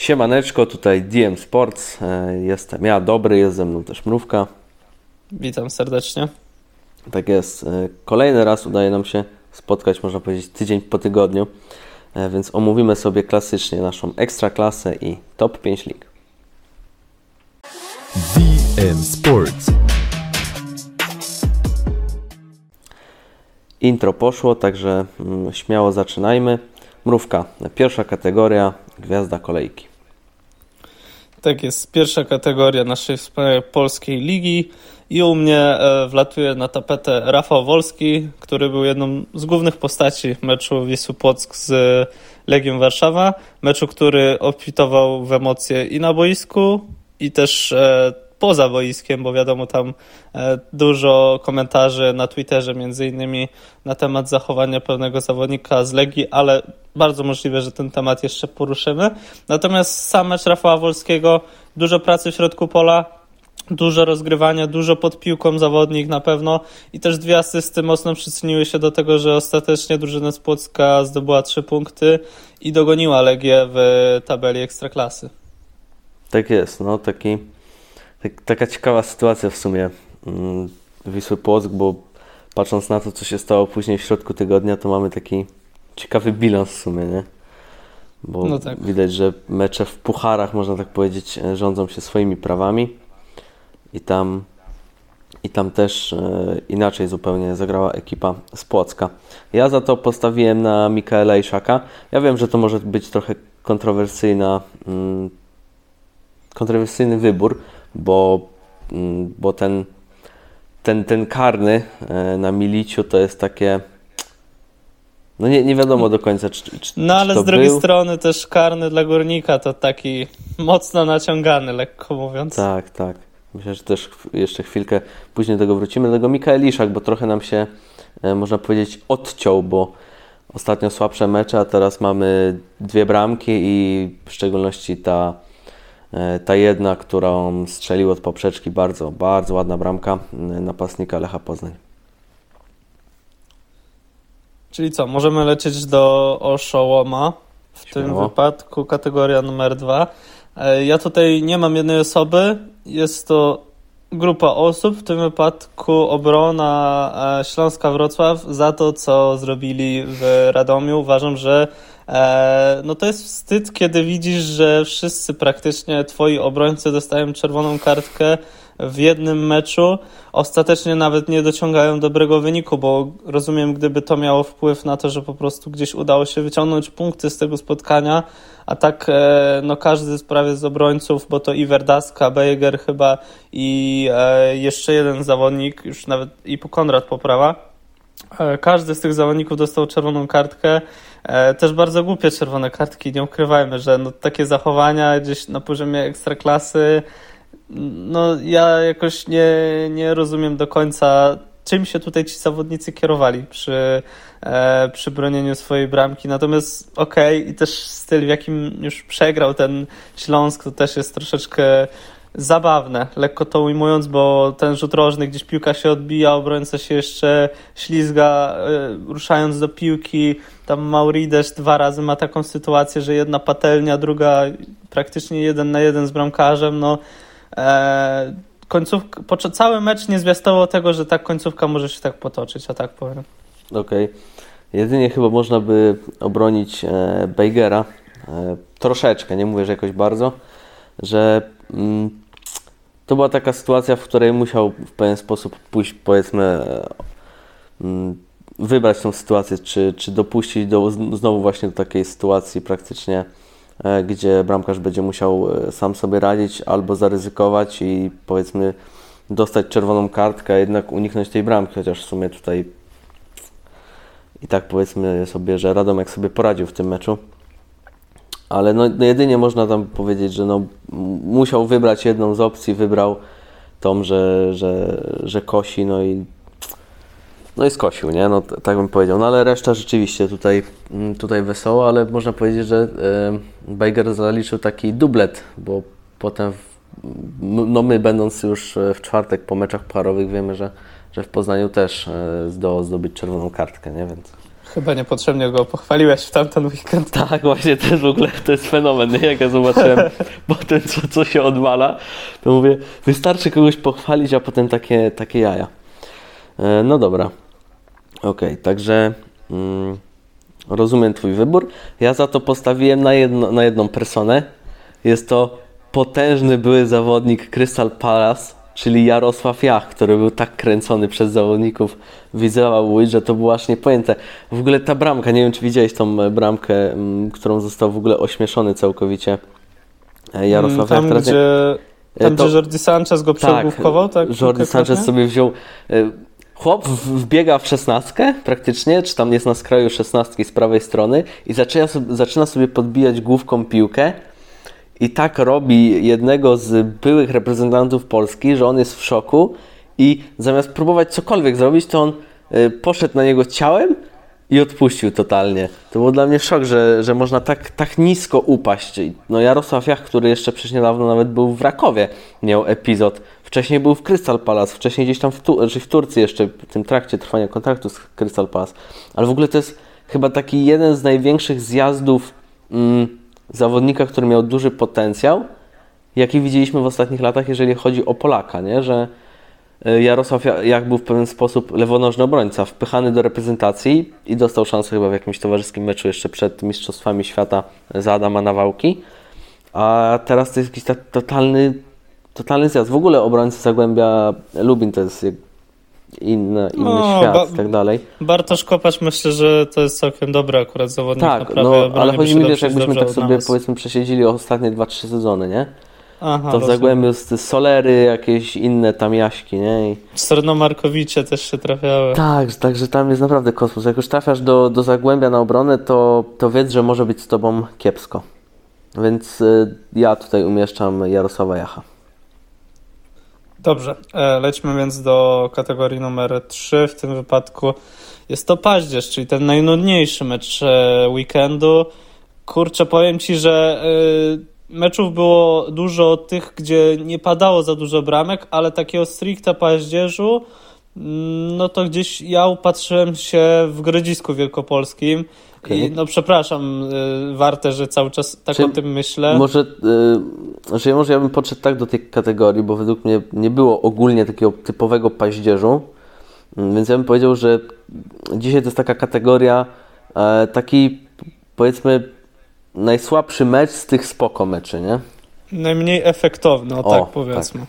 Siemaneczko, tutaj DM Sports. E, jestem ja, Dobry, jest ze mną też Mrówka. Witam serdecznie. Tak jest. E, kolejny raz udaje nam się spotkać, można powiedzieć, tydzień po tygodniu, e, więc omówimy sobie klasycznie naszą ekstraklasę i top 5 lig. DM Sports. Intro poszło, także mm, śmiało zaczynajmy. Mrówka, pierwsza kategoria, gwiazda kolejki. Tak jest, pierwsza kategoria naszej wspaniałej polskiej ligi i u mnie e, wlatuje na tapetę Rafał Wolski, który był jedną z głównych postaci meczu Wisły Płock z Legią Warszawa. Meczu, który obfitował w emocje i na boisku, i też e, poza boiskiem, bo wiadomo tam e, dużo komentarzy na Twitterze między innymi na temat zachowania pewnego zawodnika z Legii, ale bardzo możliwe, że ten temat jeszcze poruszymy. Natomiast sam mecz Rafała Wolskiego, dużo pracy w środku pola, dużo rozgrywania, dużo pod piłką zawodnik na pewno i też dwie asysty mocno przyczyniły się do tego, że ostatecznie drużyna z Płocka zdobyła trzy punkty i dogoniła Legię w tabeli Ekstraklasy. Tak jest, no taki tak, taka ciekawa sytuacja w sumie mm, Wisły Płock, bo patrząc na to, co się stało później w środku tygodnia, to mamy taki ciekawy bilans w sumie, nie? Bo no tak. widać, że mecze w pucharach, można tak powiedzieć, e, rządzą się swoimi prawami i tam, i tam też e, inaczej zupełnie zagrała ekipa z Płocka. Ja za to postawiłem na Mikaela Iszaka. Ja wiem, że to może być trochę kontrowersyjna, mm, kontrowersyjny wybór, bo, mm, bo ten, ten, ten karny e, na Miliciu to jest takie. No nie, nie wiadomo do końca, czy, czy No ale czy z drugiej był. strony też karny dla górnika to taki mocno naciągany, lekko mówiąc. Tak, tak. Myślę, że też jeszcze chwilkę później do tego wrócimy. Do tego Mikael Iszak, bo trochę nam się, e, można powiedzieć, odciął, bo ostatnio słabsze mecze, a teraz mamy dwie bramki i w szczególności ta ta jedna, którą strzelił od poprzeczki, bardzo, bardzo ładna bramka e, napastnika Lecha Poznań. Czyli co, możemy lecieć do Oszołoma, w Śmiało. tym wypadku kategoria numer dwa. E, ja tutaj nie mam jednej osoby, jest to grupa osób, w tym wypadku obrona Śląska Wrocław za to, co zrobili w Radomiu. Uważam, że E, no to jest wstyd, kiedy widzisz, że wszyscy praktycznie twoi obrońcy dostają czerwoną kartkę w jednym meczu. Ostatecznie nawet nie dociągają dobrego wyniku, bo rozumiem, gdyby to miało wpływ na to, że po prostu gdzieś udało się wyciągnąć punkty z tego spotkania, a tak e, no każdy prawie z obrońców, bo to i Verdaska, Bejger chyba i e, jeszcze jeden zawodnik, już nawet i Konrad poprawa. Każdy z tych zawodników dostał czerwoną kartkę. E, też bardzo głupie czerwone kartki, nie ukrywajmy, że no, takie zachowania gdzieś na poziomie ekstraklasy, no ja jakoś nie, nie rozumiem do końca, czym się tutaj ci zawodnicy kierowali przy, e, przy bronieniu swojej bramki. Natomiast okej, okay, i też styl, w jakim już przegrał ten Śląsk, to też jest troszeczkę zabawne, lekko to ujmując, bo ten rzut rożny, gdzieś piłka się odbija, obrońca się jeszcze ślizga, y, ruszając do piłki. Tam Maurides dwa razy ma taką sytuację, że jedna patelnia, druga praktycznie jeden na jeden z bramkarzem. No, e, końcówka, cały mecz nie zwiastował tego, że ta końcówka może się tak potoczyć, a tak powiem. Okej. Okay. Jedynie chyba można by obronić e, Bejgera e, troszeczkę, nie mówię, że jakoś bardzo, że mm, to była taka sytuacja, w której musiał w pewien sposób pójść, powiedzmy, e, mm, wybrać tą sytuację, czy, czy dopuścić do, znowu właśnie do takiej sytuacji praktycznie, e, gdzie bramkarz będzie musiał e, sam sobie radzić albo zaryzykować i powiedzmy dostać czerwoną kartkę, a jednak uniknąć tej bramki, chociaż w sumie tutaj i tak powiedzmy sobie, że Radomek sobie poradził w tym meczu ale no, no jedynie można tam powiedzieć, że no, musiał wybrać jedną z opcji, wybrał tą, że, że, że kosi, no i no i skosił, nie? No tak bym powiedział. No ale reszta rzeczywiście tutaj, mm, tutaj wesoło, ale można powiedzieć, że e, Bejger zaliczył taki dublet, bo potem, w, no my będąc już w czwartek po meczach parowych wiemy, że, że w Poznaniu też e, zdołał zdobyć czerwoną kartkę, nie? Więc... Chyba niepotrzebnie go pochwaliłeś w tamten weekend. Tak, właśnie jest w ogóle to jest fenomen. Nie? Jak ja zobaczyłem potem, co, co się odwala, to mówię, wystarczy kogoś pochwalić, a potem takie, takie jaja. E, no dobra. Okej, okay, także mm, rozumiem Twój wybór. Ja za to postawiłem na, jedno, na jedną personę. Jest to potężny były zawodnik Crystal Palace, czyli Jarosław Jach, który był tak kręcony przez zawodników Widzewa Łódź, że to było aż niepojęte. W ogóle ta bramka, nie wiem czy widziałeś tą e, bramkę, którą został w ogóle ośmieszony całkowicie e, Jarosław tam, Jach. Gdzie, e, tam, to, gdzie Jordi Sanchez go przegłówkował, tak? tak Jordi Sanchez sobie wziął... Chłop wbiega w szesnastkę praktycznie, czy tam jest na skraju szesnastki z prawej strony i zaczyna zaczyna sobie podbijać główką piłkę i tak robi jednego z byłych reprezentantów Polski, że on jest w szoku i zamiast próbować cokolwiek zrobić, to on y, poszedł na niego ciałem i odpuścił totalnie. To był dla mnie szok, że, że można tak, tak nisko upaść. No Jarosław Jach, który jeszcze przecież niedawno nawet był w Rakowie, miał epizod. Wcześniej był w Crystal Palace, wcześniej gdzieś tam w, tu, w Turcji jeszcze, w tym trakcie trwania kontraktu z Crystal Palace. Ale w ogóle to jest chyba taki jeden z największych zjazdów mm, zawodnika, który miał duży potencjał, jaki widzieliśmy w ostatnich latach, jeżeli chodzi o Polaka, nie? że e, Jarosław Jak był w pewien sposób lewonożny obrońca, wpychany do reprezentacji i dostał szansę chyba w jakimś towarzyskim meczu jeszcze przed Mistrzostwami Świata za Adama Nawałki. A teraz to jest jakiś totalny, totalny zjazd. W ogóle obrońcy Zagłębia Lubin to jest inny, inny no, świat i tak dalej. Bartosz Kopacz myślę, że to jest całkiem dobry akurat zawodnik. Tak, no, ale chodzi mi, wiesz, jakbyśmy tak sobie powiedzmy przesiedzieli ostatnie 2-3 sezony, nie? Aha, to w Zagłębiu jest Solery, jakieś inne tam jaśki, nie? I... Markowicze też się trafiały. Tak, także tam jest naprawdę kosmos. Jak już trafiasz do, do Zagłębia na obronę, to, to wiedz, że może być z tobą kiepsko. Więc y, ja tutaj umieszczam Jarosława Jacha. Dobrze, e, lećmy więc do kategorii numer 3. W tym wypadku jest to paździerz, czyli ten najnudniejszy mecz e, weekendu. Kurczę, powiem Ci, że e, meczów było dużo tych, gdzie nie padało za dużo bramek, ale takiego stricte paździerzu mm, no to gdzieś ja upatrzyłem się w Grodzisku Wielkopolskim Okay. I no przepraszam, warte, że cały czas tak Czy o tym myślę. Może, że może ja bym podszedł tak do tej kategorii, bo według mnie nie było ogólnie takiego typowego paździerzu, mm, więc ja bym powiedział, że dzisiaj to jest taka kategoria, e, taki powiedzmy najsłabszy mecz z tych spoko meczy, nie? Najmniej efektowny, o, tak powiedzmy. Tak.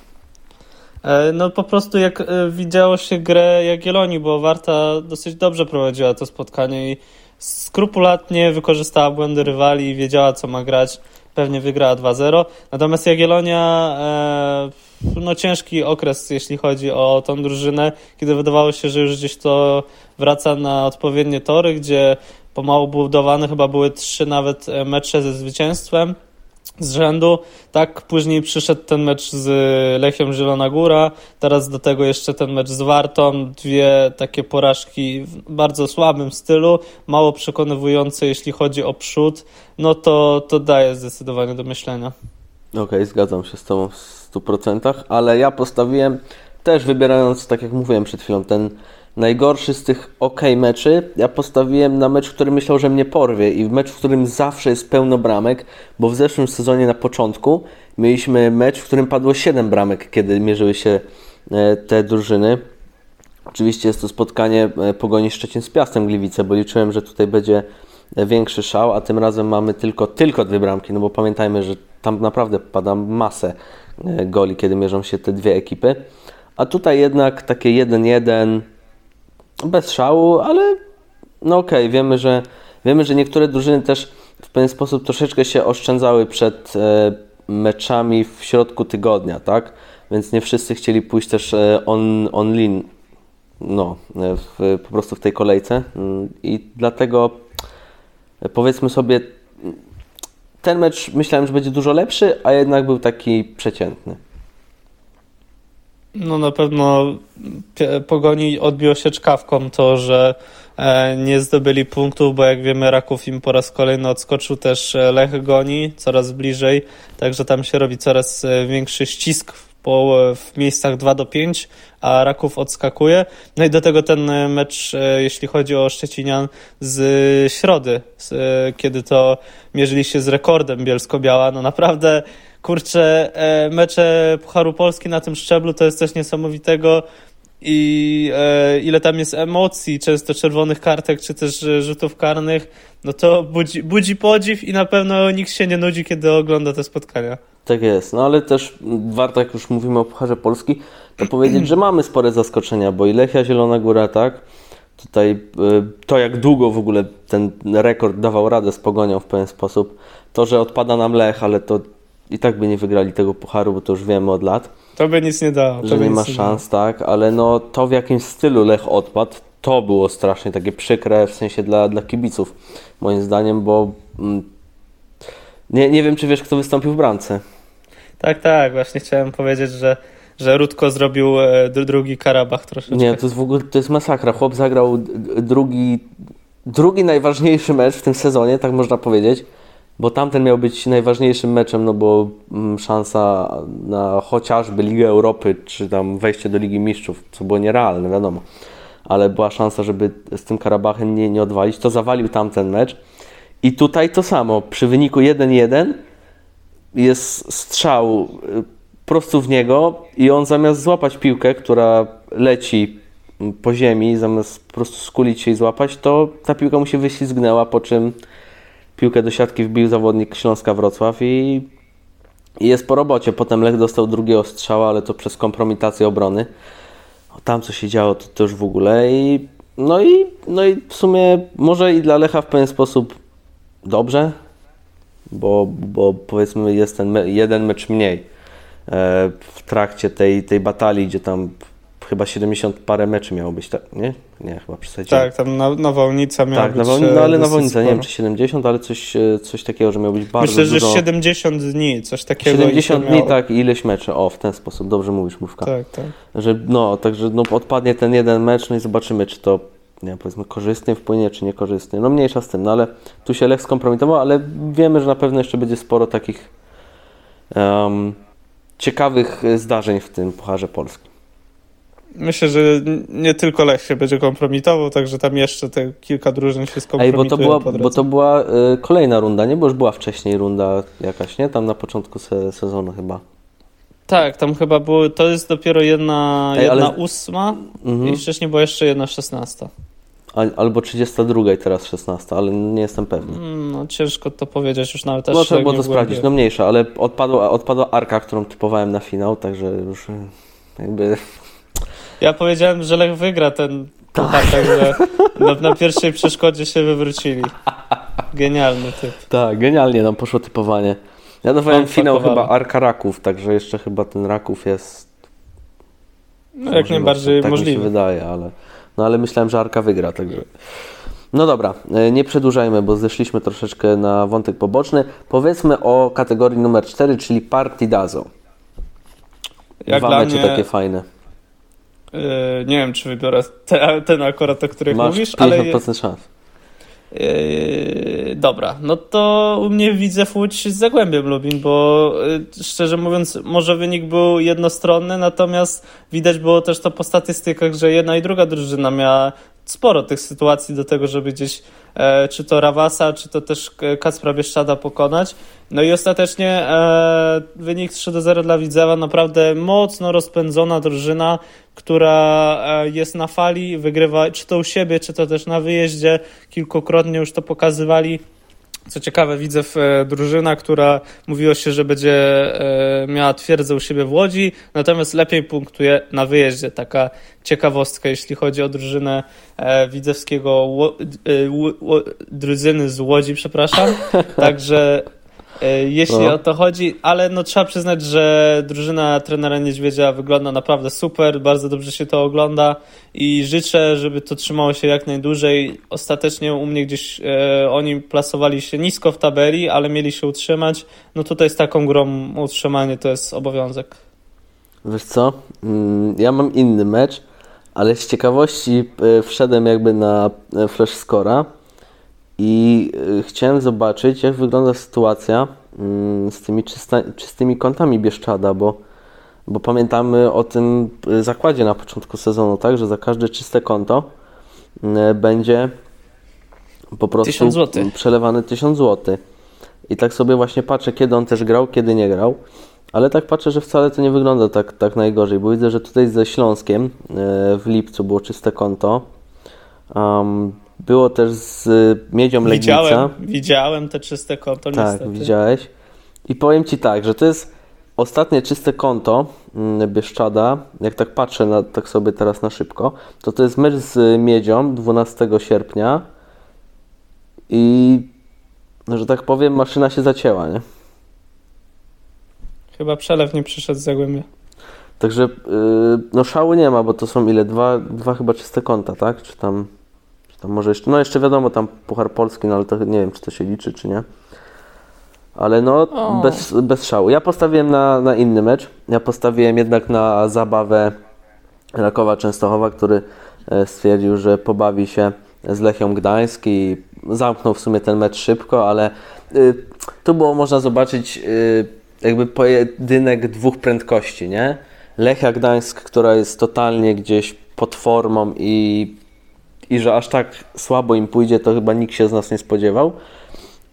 No po prostu jak e, widziało się grę Jagiellonii, bo Warta dosyć dobrze prowadziła to spotkanie i skrupulatnie wykorzystała błędy rywali i wiedziała, co ma grać. Pewnie wygrała 2-0. Natomiast Jagiellonia, e, no ciężki okres, jeśli chodzi o tą drużynę, kiedy wydawało się, że już gdzieś to wraca na odpowiednie tory, gdzie pomału budowane chyba były trzy nawet mecze ze zwycięstwem z rzędu. Tak, później przyszedł ten mecz z Lechem Zielona Góra, teraz do tego jeszcze ten mecz z Wartą, dwie takie porażki w bardzo słabym stylu, mało przekonywujące jeśli chodzi o przód, no to, to daje zdecydowanie do myślenia. Okej, okay, zgadzam się z Tobą w 100%, ale ja postawiłem też wybierając, tak jak mówiłem przed chwilą, ten najgorszy z tych ok meczy, ja postawiłem na mecz, który myślał, że mnie porwie i mecz, w którym zawsze jest pełno bramek, bo w zeszłym sezonie na początku mieliśmy mecz, w którym padło 7 bramek, kiedy mierzyły się e, te drużyny. Oczywiście jest to spotkanie e, Pogoni Szczecin z Piastem Gliwice, bo liczyłem, że tutaj będzie e, większy szał, a tym razem mamy tylko, tylko dwie bramki, no bo pamiętajmy, że tam naprawdę pada masę goli, kiedy mierzą się te dwie ekipy. A tutaj jednak takie 1-1, bez szału, ale no okej, okay, wiemy, że wiemy, że niektóre drużyny też w pewien sposób troszeczkę się oszczędzały przed e, meczami w środku tygodnia, tak? Więc nie wszyscy chcieli pójść też e, on, online, no, e, w, po prostu w tej kolejce mm, i dlatego powiedzmy sobie ten mecz myślałem, że będzie dużo lepszy, a jednak był taki przeciętny. No na pewno Pogoni odbiło się czkawką to, że e, nie zdobyli punktów, bo jak wiemy Raków im po raz kolejny odskoczył też e, Lech Goni coraz bliżej, także tam się robi coraz e, większy ścisk po, w miejscach 2 do 5, a Raków odskakuje. No i do tego ten mecz, jeśli chodzi o Szczecinian, z środy, kiedy to mierzyli się z rekordem Bielsko-Biała. No naprawdę, kurczę, mecze Pucharu Polski na tym szczeblu to jest coś niesamowitego i e, ile tam jest emocji, często czerwonych kartek, czy też e, rzutów karnych, no to budzi, budzi podziw i na pewno nikt się nie nudzi, kiedy ogląda te spotkania. Tak jest, no ale też warto, jak już mówimy o Pucharze Polski, to powiedzieć, że mamy spore zaskoczenia, bo i Lechia Zielona Góra, tak, tutaj e, to jak długo w ogóle ten rekord dawał radę z Pogonią w pewien sposób, to, że odpada nam Lech, ale to i tak by nie wygrali tego Pucharu, bo to już wiemy od lat. To by nic nie dało. Że nie ma szans, tak, ale no to w jakim stylu Lech odpadł, to było strasznie takie przykre w sensie dla, dla kibiców, moim zdaniem, bo mm, nie, nie wiem, czy wiesz, kto wystąpił w bramce. Tak, tak, właśnie chciałem powiedzieć, że, że Rudko zrobił e, drugi Karabach troszeczkę. Nie, to jest w ogóle to jest masakra. Chłop zagrał drugi, drugi najważniejszy mecz w tym sezonie, tak można powiedzieć bo tamten miał być najważniejszym meczem, no bo mm, szansa na chociażby Ligę Europy, czy tam wejście do Ligi Mistrzów, co było nierealne, wiadomo, ale była szansa, żeby z tym Karabachem nie, nie odwalić, to zawalił tamten mecz. I tutaj to samo, przy wyniku 1-1 jest strzał y, prosto w niego i on zamiast złapać piłkę, która leci po ziemi, zamiast po prostu skulić się i złapać, to ta piłka mu się wyślizgnęła, po czym piłkę do siatki wbił zawodnik Śląska Wrocław i, i jest po robocie. Potem Lech dostał drugiego strzała, ale to przez kompromitację obrony. O, tam co się działo, to, to już w ogóle. I, no, i, no i w sumie może i dla Lecha w pewien sposób dobrze, bo, bo powiedzmy jest ten me jeden mecz mniej e, w trakcie tej, tej batalii, gdzie tam chyba 70 parę meczy miało być, tak? Nie? Nie, chyba przesadziłem. Tak, tam na, nawałnica miała tak, być. Tak, no ale nawałnica, nie wiem czy 70, ale coś, e, coś takiego, że miało być bardzo Myślę, dużo. że 70 dni, coś takiego. 70 dni, tak, i ileś meczy, o, w ten sposób, dobrze mówisz, Mówka. Tak, tak. Że, no, także no, odpadnie ten jeden mecz, no i zobaczymy, czy to, nie powiedzmy, korzystnie wpłynie, czy niekorzystnie. No mniejsza z tym, no ale tu się Lech skompromitował, ale wiemy, że na pewno jeszcze będzie sporo takich um, ciekawych zdarzeń w tym Pucharze Polskim. Myślę, że nie tylko Lech się będzie kompromitował, także tam jeszcze te kilka drużyn się skompromituje. Ej, bo to była, bo to była y, kolejna runda, nie? Bo już była wcześniej runda jakaś, nie? Tam na początku se, sezonu chyba. Tak, tam chyba było, to jest dopiero jedna, Ej, jedna ale... ósma mhm. i wcześniej była jeszcze jedna szesnasta. Albo 32 i teraz 16, ale nie jestem pewny. Mm, no ciężko to powiedzieć już nawet. No trzeba było to sprawdzić, no mniejsza, ale odpadła, odpadła Arka, którą typowałem na finał, także już y, jakby ja powiedziałem, że Lech wygra ten tak. także na, na pierwszej przeszkodzie się wywrócili. Genialny typ. Tak, genialnie nam poszło typowanie. Ja dawałem finał chyba Arka Raków, także jeszcze chyba ten Raków jest... No jak najbardziej tak możliwe. Tak mi się wydaje, ale... No ale myślałem, że Arka wygra, także... No dobra, e, nie przedłużajmy, bo zeszliśmy troszeczkę na wątek poboczny. Powiedzmy o kategorii numer 4, czyli Partidazo. Jak Dwa mecze mnie... takie fajne. Yy, nie wiem, czy wybiorę te, ten akurat, o których Masz mówisz, 50% ale... szans. Yy, dobra, no to u mnie widzę Łódź z Zagłębiem Lubin, bo yy, szczerze mówiąc może wynik był jednostronny, natomiast widać było też to po statystykach, że jedna i druga drużyna miała sporo tych sytuacji do tego, żeby gdzieś e, czy to Rawasa, czy to też Kacpra Bieszczada pokonać. No i ostatecznie e, wynik 3 do 0 dla Widzewa, naprawdę mocno rozpędzona drużyna, która e, jest na fali, wygrywa czy to u siebie, czy to też na wyjeździe. Kilkukrotnie już to pokazywali. Co ciekawe, widzę w e, drużyna, która mówiło się, że będzie e, miała twierdzę u siebie w Łodzi, natomiast lepiej punktuje na wyjeździe. Taka ciekawostka, jeśli chodzi o drużynę e, widzewskiego, drużyny z Łodzi, przepraszam. Także jeśli no. o to chodzi, ale no trzeba przyznać, że drużyna trenera Niedźwiedzia wygląda naprawdę super, bardzo dobrze się to ogląda i życzę, żeby to trzymało się jak najdłużej. Ostatecznie u mnie gdzieś e, oni plasowali się nisko w tabeli, ale mieli się utrzymać. No tutaj z taką grą utrzymanie to jest obowiązek. Wiesz co, mm, ja mam inny mecz, ale z ciekawości e, wszedłem jakby na flash scora i y, chciałem zobaczyć, jak wygląda sytuacja mm, z tymi czysta, czystymi kątami Bieszczada, bo bo pamiętamy o tym y, zakładzie na początku sezonu, tak, że za każde czyste konto y, będzie po prostu 1000 złotych. przelewany 1000 zł. I tak sobie właśnie patrzę, kiedy on też grał, kiedy nie grał. Ale tak patrzę, że wcale to nie wygląda tak, tak najgorzej, bo widzę, że tutaj ze Śląskiem y, w lipcu było czyste konto. Um, było też z Miedzią Legnica. Widziałem, widziałem te czyste konto Tak, niestety. widziałeś. I powiem Ci tak, że to jest ostatnie czyste konto mm, Bieszczada. Jak tak patrzę na, tak sobie teraz na szybko, to to jest mecz z Miedzią 12 sierpnia i no, że tak powiem, maszyna się zacięła, nie? Chyba przelew nie przyszedł z Zagłębia. Także yy, no szału nie ma, bo to są ile? Dwa, dwa chyba czyste konta, tak? Czy tam, tam może jeszcze, no jeszcze wiadomo tam Puchar Polski, no ale to nie wiem, czy to się liczy, czy nie. Ale no, O. bez, bez szału. Ja postawiłem na, na inny mecz. Ja postawiłem jednak na zabawę Rakowa Częstochowa, który e, stwierdził, że pobawi się z Lechią Gdańsk i zamknął w sumie ten mecz szybko, ale y, tu było można zobaczyć y, jakby pojedynek dwóch prędkości, nie? Lechia Gdańsk, która jest totalnie gdzieś pod formą i, i że aż tak słabo im pójdzie, to chyba nikt się z nas nie spodziewał.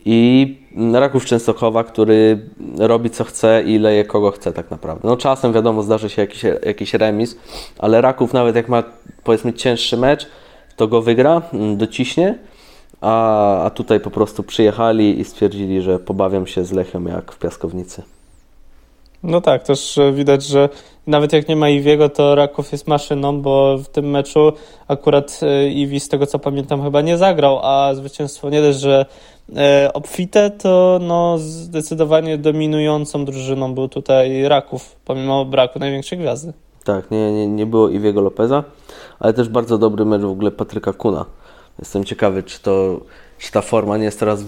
I Raków Częstochowa, który robi co chce i leje kogo chce tak naprawdę. No czasem wiadomo zdarzy się jakiś, jakiś remis, ale Raków nawet jak ma powiedzmy cięższy mecz, to go wygra, mm, dociśnie, a, a tutaj po prostu przyjechali i stwierdzili, że pobawiam się z Lechią jak w piaskownicy. No tak, też e, widać, że nawet jak nie ma Iwiego, to Raków jest maszyną, bo w tym meczu akurat e, Iwi, z tego co pamiętam, chyba nie zagrał, a zwycięstwo nie dość, że e, obfite, to no zdecydowanie dominującą drużyną był tutaj Raków, pomimo braku największej gwiazdy. Tak, nie, nie, nie było Iwiego Lopeza, ale też bardzo dobry mecz w ogóle Patryka Kuna. Jestem ciekawy, czy, to, czy ta forma nie jest teraz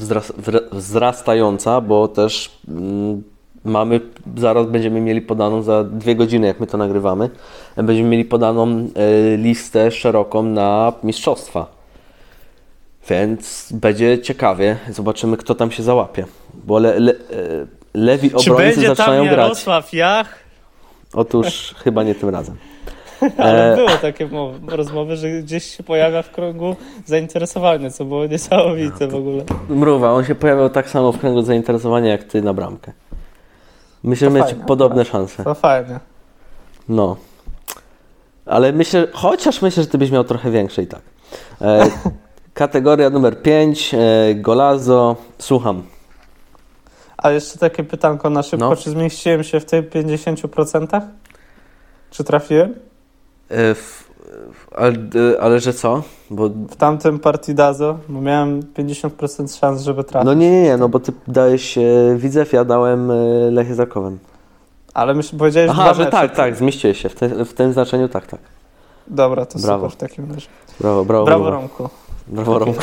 wzrastająca, bo też mm, mamy, zaraz będziemy mieli podaną za dwie godziny, jak my to nagrywamy, będziemy mieli podaną e, listę szeroką na mistrzostwa. Więc będzie ciekawie. Zobaczymy, kto tam się załapie. Bo le, le, e, lewi Czy obrońcy zaczynają grać. Jarosław Jach? Otóż chyba nie tym razem. Ale E, było takie mowy, rozmowy, że gdzieś się pojawia w kręgu zainteresowania, co było niesamowite w ogóle. Mruwa, on się pojawiał tak samo w kręgu zainteresowania jak ty na bramkę. Myślę, To że fajne, podobne szanse. To fajnie. No. Ale myślę, chociaż myślę, że ty byś miał trochę większe i tak. E, kategoria numer 5, e, Golazo. Słucham. A jeszcze takie pytanko na szybko, No. czy zmieściłem się w tych 50%? Czy trafiłem? E, w, ale, ale że co? Bo, W tamtym Partidazo, bo miałem 50% szans, żeby trafić. no nie, nie, nie, no bo ty dałeś e, Widzew, ja dałem e, Lechie Zakowem. Ale myśl, powiedziałeś Aha, że mecze. tak, tak, zmieściłeś się. W, te, w tym znaczeniu tak, tak. Dobra, to Brawo. super w takim razie. Brawo, brawo. Brawo, brawo. Romku. Brawo, Romku.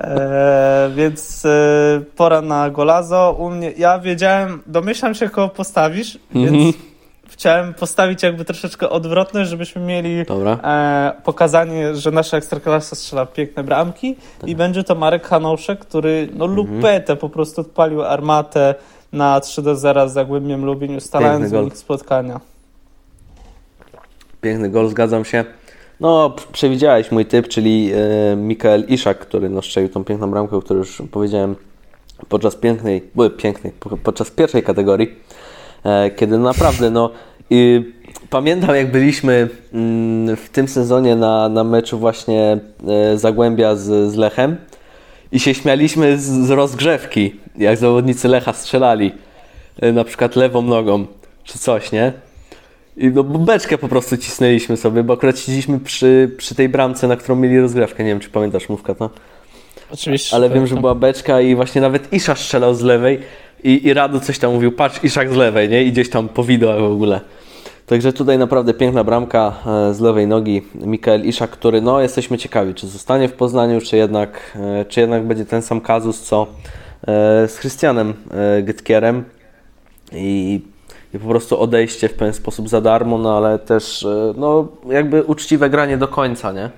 E, więc e, pora na Golazo. U mnie, ja wiedziałem, domyślam się, kogo postawisz, Mhm. więc chciałem postawić jakby troszeczkę odwrotność, żebyśmy mieli e, pokazanie, że nasza ekstraklasa strzela piękne bramki Tak. i będzie to Marek Hanouszek, który no Mhm. lupetę po prostu odpalił armatę na 3 do 0 z Zagłębiem Lubiń, ustalając wynik spotkania. Piękny gol, zgadzam się. No, przewidziałeś mój typ, czyli e, Mikael Iszak, który no, strzelił tą piękną bramkę, o której już powiedziałem podczas pięknej, były pięknej, po- podczas pierwszej kategorii, kiedy naprawdę, no, pamiętam jak byliśmy mm, w tym sezonie na, na meczu właśnie e, Zagłębia z, z Lechem i się śmialiśmy z, z rozgrzewki, jak zawodnicy Lecha strzelali, e, na przykład lewą nogą, czy coś, nie? I no, beczkę po prostu cisnęliśmy sobie, bo akurat siedzieliśmy przy, przy tej bramce, na którą mieli rozgrywkę. Nie wiem, czy pamiętasz mówka to? Oczywiście. Ale wiem, że pamiętam. była beczka i właśnie nawet Isza strzelał z lewej i, i Radu coś tam mówił, patrz Iszak z lewej, nie? I gdzieś tam po wideo w ogóle. Także tutaj naprawdę piękna bramka e, z lewej nogi Mikael Iszak, który no jesteśmy ciekawi, czy zostanie w Poznaniu, czy jednak, e, czy jednak będzie ten sam kazus, co e, z Christianem Gytkierem i, i po prostu odejście w pewien sposób za darmo, no ale też no jakby uczciwe granie do końca, nie?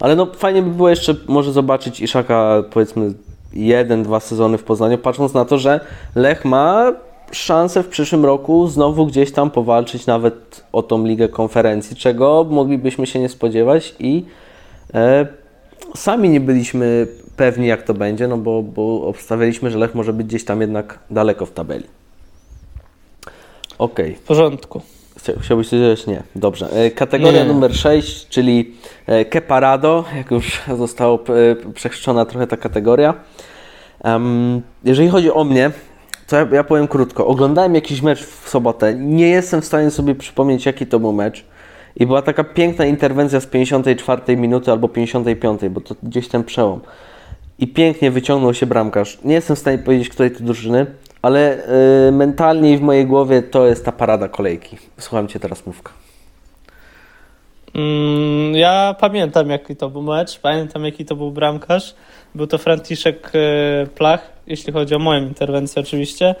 Ale no fajnie by było jeszcze może zobaczyć Iszaka powiedzmy jeden, dwa sezony w Poznaniu, patrząc na to, że Lech ma szansę w przyszłym roku znowu gdzieś tam powalczyć nawet o tą ligę konferencji, czego moglibyśmy się nie spodziewać i e, sami nie byliśmy pewni jak to będzie, no bo, bo obstawialiśmy, że Lech może być gdzieś tam jednak daleko w tabeli. Okej. W porządku. Chciałbyś coś dodać? Nie. Dobrze. E, Kategoria Nie. numer 6, czyli e, Keparado, jak już została e, przechrzczona trochę ta kategoria. Jeżeli chodzi o mnie, to ja, ja powiem krótko. Oglądałem jakiś mecz w sobotę. Nie jestem w stanie sobie przypomnieć, jaki to był mecz. I była taka piękna interwencja z 54 minuty albo 55, bo to gdzieś ten przełom. I pięknie wyciągnął się bramkarz. Nie jestem w stanie powiedzieć, której to drużyny, ale y, mentalnie w mojej głowie to jest ta parada kolejki. Słucham Cię teraz, Mówka. Mm, ja pamiętam, jaki to był mecz, pamiętam, jaki to był bramkarz. Był to Franciszek e, Plach, jeśli chodzi o moją interwencję oczywiście.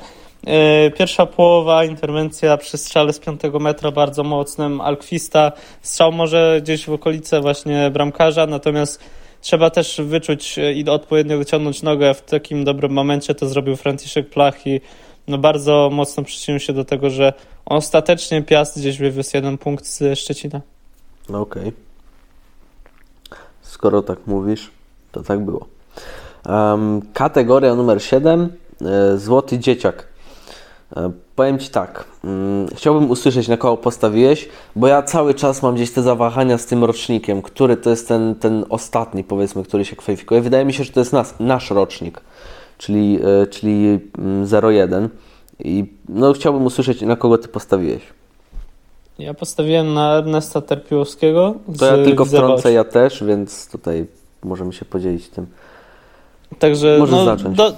E, Pierwsza połowa, interwencja przy strzale z 5 metra bardzo mocnym, Alkwista. Strzał może gdzieś w okolice właśnie bramkarza, natomiast trzeba też wyczuć e, i odpowiednio wyciągnąć nogę. W takim dobrym momencie to zrobił Franciszek Plach i no bardzo mocno przyczynił się do tego, że ostatecznie Piast gdzieś wywiózł jeden punkt z Szczecina. No okej. Skoro tak mówisz, to tak było. Em, kategoria numer 7. E, złoty dzieciak. Powiem Ci tak. Mm, chciałbym usłyszeć, na kogo postawiłeś, bo ja cały czas mam gdzieś te zawahania z tym rocznikiem, który to jest ten, ten ostatni, powiedzmy, który się kwalifikuje. Wydaje mi się, że to jest nas, nasz rocznik, czyli, e, czyli mm, 01. I no, chciałbym usłyszeć, na kogo Ty postawiłeś. Ja postawiłem na Ernesta Terpiłowskiego. To ja tylko wtrącę, ja też, więc tutaj możemy się podzielić tym. Także Możesz no, zacząć. do,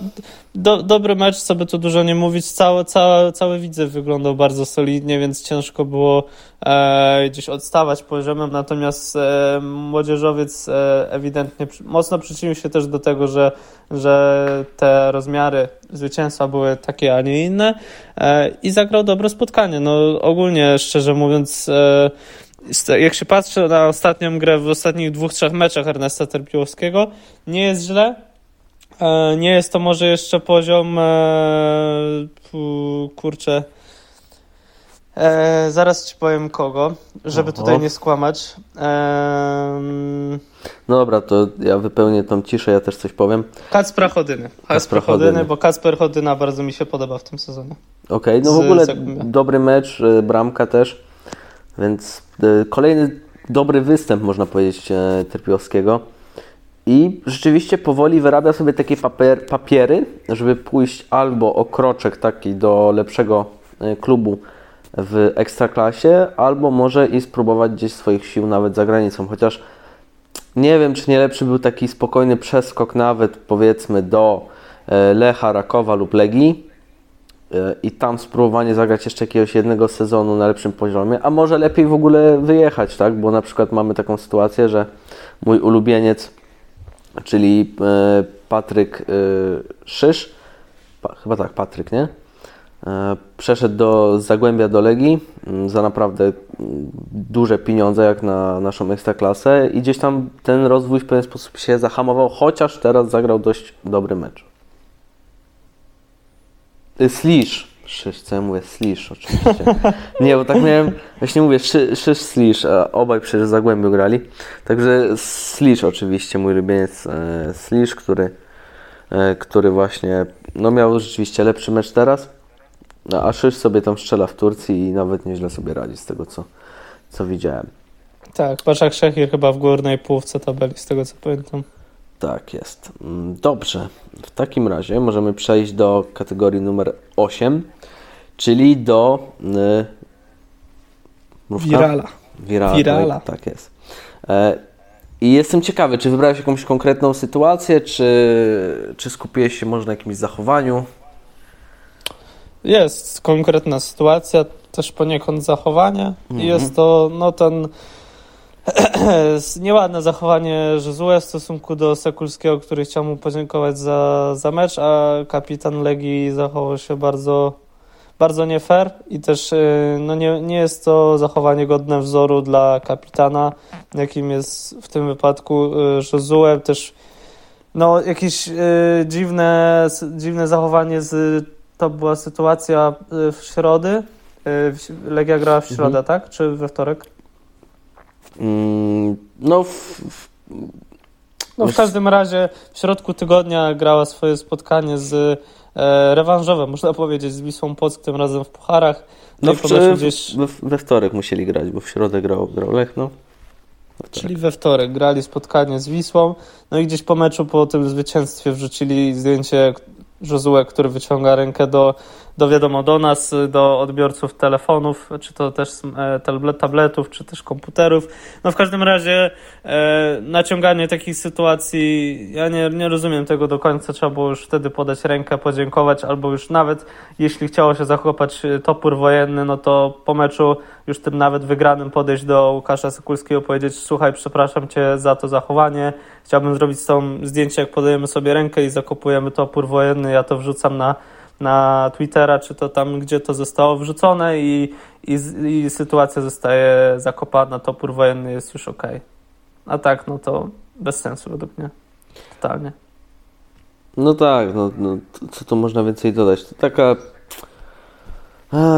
do, dobry mecz, co by tu dużo nie mówić. Cały, cały, cały Widzew wyglądał bardzo solidnie, więc ciężko było e, gdzieś odstawać poziomem. Natomiast e, młodzieżowiec e, ewidentnie mocno przyczynił się też do tego, że, że te rozmiary zwycięstwa były takie, a nie inne e, i zagrał dobre spotkanie. No ogólnie, szczerze mówiąc, e, jak się patrzy na ostatnią grę w ostatnich dwóch, trzech meczach Ernesta Terpiłowskiego, nie jest źle. E, Nie jest to może jeszcze poziom, e, kurczę, e, zaraz ci powiem kogo, żeby Oho. tutaj nie skłamać. Em, No dobra, to ja wypełnię tą ciszę, ja też coś powiem. Kacpra Chodyny. Kacpra Chodyny. Bo Kacper Chodyna bardzo mi się podoba w tym sezonie. Okej, no w ogóle dobry mecz, y, bramka też, więc kolejny dobry występ, można powiedzieć, e, Terpiłowskiego. I rzeczywiście powoli wyrabia sobie takie papier, papiery, żeby pójść albo o kroczek taki do lepszego e, klubu w Ekstraklasie, albo może i spróbować gdzieś swoich sił nawet za granicą, chociaż nie wiem, czy nie lepszy był taki spokojny przeskok nawet powiedzmy do e, Lecha, Rakowa lub Legii e, i tam spróbowanie zagrać jeszcze jakiegoś jednego sezonu na lepszym poziomie, a może lepiej w ogóle wyjechać, tak? Bo na przykład mamy taką sytuację, że mój ulubieniec, czyli e, Patryk e, Szysz, chyba tak, Patryk, nie? E, Przeszedł do Zagłębia do Legii mm, za naprawdę mm, duże pieniądze jak na naszą ekstraklasę i gdzieś tam ten rozwój w pewien sposób się zahamował, chociaż teraz zagrał dość dobry mecz. Slisz. Szysz, co ja mówię? Slisz oczywiście. Nie, bo tak miałem, właśnie mówię, szy, Szysz, Slisz, a obaj przecież w Zagłębiu grali. Także Slisz oczywiście, mój ulubieniec e, Slisz, który, e, który właśnie no miał rzeczywiście lepszy mecz teraz. No, a Szysz sobie tam strzela w Turcji i nawet nieźle sobie radzi z tego, co, co widziałem. Tak, Baszak Szechir chyba w górnej połówce tabeli, z tego co pamiętam. Tak jest. Mm, Dobrze. W takim razie możemy przejść do kategorii numer 8, czyli do y, mrówka? Wirala. Wirala. Wirala. Tak jest. E, I jestem ciekawy, czy wybrałeś jakąś konkretną sytuację, czy, czy skupiłeś się może na jakimś zachowaniu? Jest konkretna sytuacja, też poniekąd zachowanie. Mhm. I jest to no ten nieładne zachowanie Jezue w stosunku do Sekulskiego, który chciał mu podziękować za, za mecz, a kapitan Legii zachował się bardzo, bardzo nie fair i też y, no nie, nie jest to zachowanie godne wzoru dla kapitana, jakim jest w tym wypadku y, Jezue. Też no, jakieś y, dziwne, dziwne zachowanie z to była sytuacja w środę. Legia grała w środę, mhm. tak? Czy we wtorek? Mm, no, w, w, no w każdym razie w środku tygodnia grała swoje spotkanie z e, rewanżowe, można powiedzieć, z Wisłą Płock, tym razem w pucharach. No, no w, gdzieś... we, we, wtorek musieli grać, bo w środę grał, grał Lech, no. Czyli we wtorek grali spotkanie z Wisłą, no i gdzieś po meczu, po tym zwycięstwie wrzucili zdjęcie Josue, który wyciąga rękę do, do wiadomo, do nas, do odbiorców telefonów, czy to też e, tabletów, czy też komputerów. No w każdym razie e, naciąganie takich sytuacji, ja nie, nie rozumiem tego do końca, trzeba było już wtedy podać rękę, podziękować, albo już nawet jeśli chciało się zachopać topór wojenny, no to po meczu już tym nawet wygranym podejść do Łukasza Sokulskiego, powiedzieć słuchaj, przepraszam Cię za to zachowanie, chciałbym zrobić z tą zdjęcie, jak podajemy sobie rękę i zakopujemy topór wojenny, ja to wrzucam na, na Twittera, czy to tam, gdzie to zostało wrzucone i, i, i sytuacja zostaje zakopana, topór wojenny jest już ok. A tak, no to bez sensu według mnie. Totalnie. No tak, no, no co tu można więcej dodać? To taka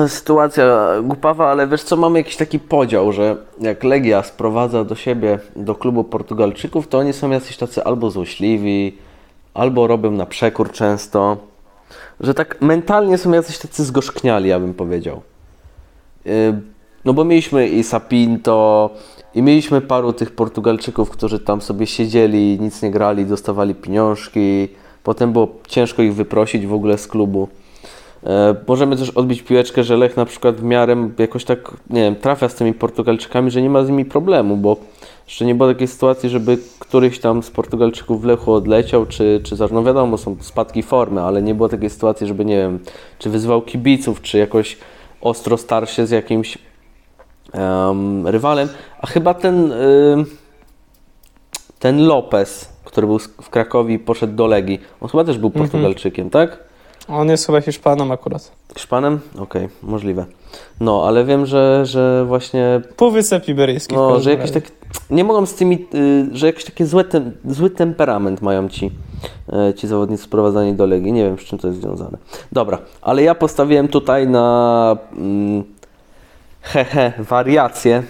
sytuacja głupawa, ale wiesz co, mamy jakiś taki podział, że jak Legia sprowadza do siebie, do klubu Portugalczyków, to oni są jacyś tacy albo złośliwi, albo robią na przekór często, że tak mentalnie są jacyś tacy zgorzkniali, ja bym powiedział. Y, no bo mieliśmy i Sapinto, i mieliśmy paru tych Portugalczyków, którzy tam sobie siedzieli, nic nie grali, dostawali pieniążki, potem było ciężko ich wyprosić w ogóle z klubu. E, możemy też odbić piłeczkę, że Lech na przykład w miarę jakoś tak, nie wiem, trafia z tymi Portugalczykami, że nie ma z nimi problemu, bo jeszcze nie było takiej sytuacji, żeby któryś tam z Portugalczyków w Lechu odleciał, czy, czy no wiadomo, są spadki formy, ale nie było takiej sytuacji, żeby, nie wiem, czy wyzwał kibiców, czy jakoś ostro starł się z jakimś um, rywalem, a chyba ten y, ten Lopez, który był w Krakowie i poszedł do Legii, on chyba też był mhm. Portugalczykiem, mm -hmm. tak? On jest chyba Hiszpanem akurat. Hiszpanem? Okej, okay, możliwe. No, ale wiem, że, że właśnie... Półwysep Iberyjski. No, że jakiś tak... Nie mogą z tymi... Y, że jakiś taki zły, tem, zły temperament mają ci, y, ci zawodnicy sprowadzani do Legii. Nie wiem, z czym to jest związane. Dobra, ale ja postawiłem tutaj na... Mm, hehe, wariację,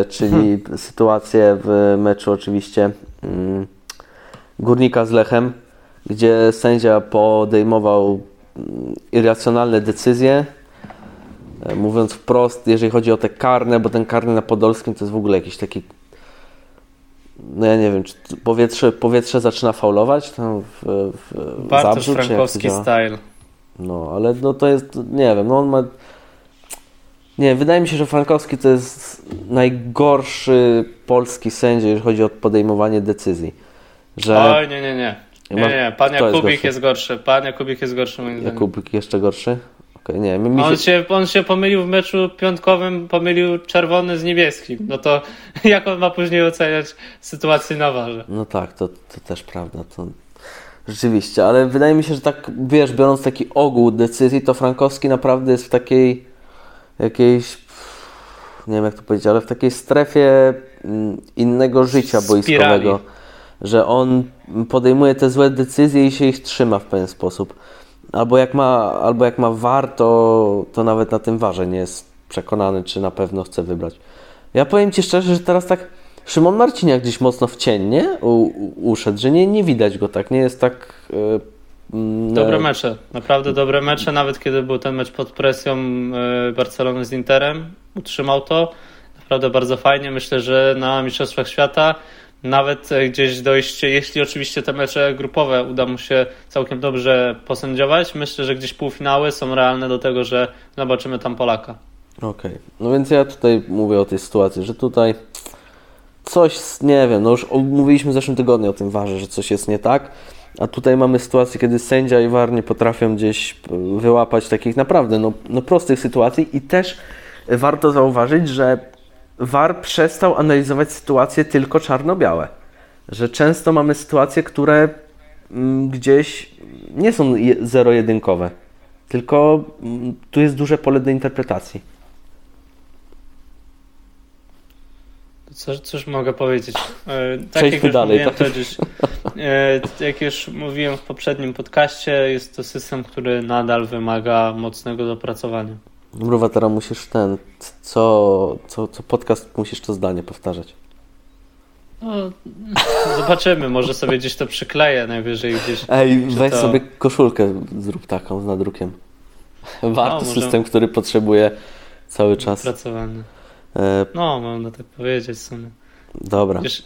y, czyli hmm. sytuację w meczu oczywiście mm, Górnika z Lechem gdzie sędzia podejmował mm, irracjonalne decyzje. E, mówiąc wprost, jeżeli chodzi o te karne, bo ten karny na Podolskim to jest w ogóle jakiś taki no ja nie wiem, czy powietrze, powietrze zaczyna faulować tam w, w Bartosz Zabrzu, Frankowski style. No, ale no to jest, nie wiem, no on ma... Nie, wydaje mi się, że Frankowski to jest najgorszy polski sędzia, jeżeli chodzi o podejmowanie decyzji. Że... Oj, nie, nie, nie. Nie, nie, pan Jakubik jest, jest gorszy. Pan Jakubik jest gorszy moim zdaniem. Jakubik jeszcze gorszy? Okay, nie, mi on, się... on się pomylił w meczu piątkowym, pomylił czerwony z niebieskim. No to jak on ma później oceniać sytuację na warze? No tak, to, to też prawda. To... Rzeczywiście, ale wydaje mi się, że tak, wiesz, biorąc taki ogół decyzji, to Frankowski naprawdę jest w takiej jakiejś, nie wiem jak to powiedzieć, ale w takiej strefie mm, innego życia boiskowego że on podejmuje te złe decyzje i się ich trzyma w pewien sposób. Albo jak ma, albo jak ma war, to, to nawet na tym warze nie jest przekonany, czy na pewno chce wybrać. Ja powiem Ci szczerze, że teraz tak Szymon Marciniak gdzieś mocno w cień, nie? U, u, uszedł, że nie, nie widać go tak, nie jest tak... Yy, dobre mecze, naprawdę dobre mecze, nawet kiedy był ten mecz pod presją yy, Barcelony z Interem, utrzymał to, naprawdę bardzo fajnie, myślę, że na Mistrzostwach Świata nawet e, gdzieś dojść, jeśli oczywiście te mecze grupowe uda mu się całkiem dobrze posędziować, myślę, że gdzieś półfinały są realne do tego, że zobaczymy tam Polaka. Okej, okay. no więc ja tutaj mówię o tej sytuacji, że tutaj coś, nie wiem, no już mówiliśmy w zeszłym tygodniu o tym warze, że coś jest nie tak, a tutaj mamy sytuację, kiedy sędzia i war nie potrafią gdzieś wyłapać takich naprawdę no, no prostych sytuacji i też warto zauważyć, że VAR przestał analizować sytuacje tylko czarno-białe. Że często mamy sytuacje, które mm, gdzieś nie są zero-jedynkowe, tylko mm, tu jest duże pole do interpretacji. Co, cóż mogę powiedzieć? E, tak Przejdźmy jak dalej. Tak? To gdzieś, E, jak już mówiłem w poprzednim podcaście, jest to system, który nadal wymaga mocnego dopracowania. Mruwa, teraz musisz ten, co, co, co podcast musisz to zdanie powtarzać. No, zobaczymy, może sobie gdzieś to przykleję najwyżej gdzieś. Ej, weź to... sobie koszulkę, zrób taką z nadrukiem. Warto no, system, który potrzebuje cały czas. Pracowany. E... No, można tak powiedzieć w sumie. Dobra. Wiesz,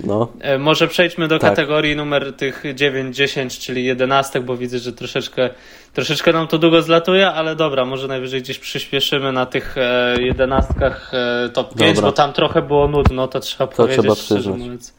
no. E, może przejdźmy do tak. kategorii numer tych 9, 10, czyli 11, bo widzę, że troszeczkę, troszeczkę nam to długo zlatuje, ale dobra, może najwyżej gdzieś przyspieszymy na tych e, jedenastkach e, top 5, dobra. bo tam trochę było nudno, to trzeba to powiedzieć trzeba szczerze mówiąc.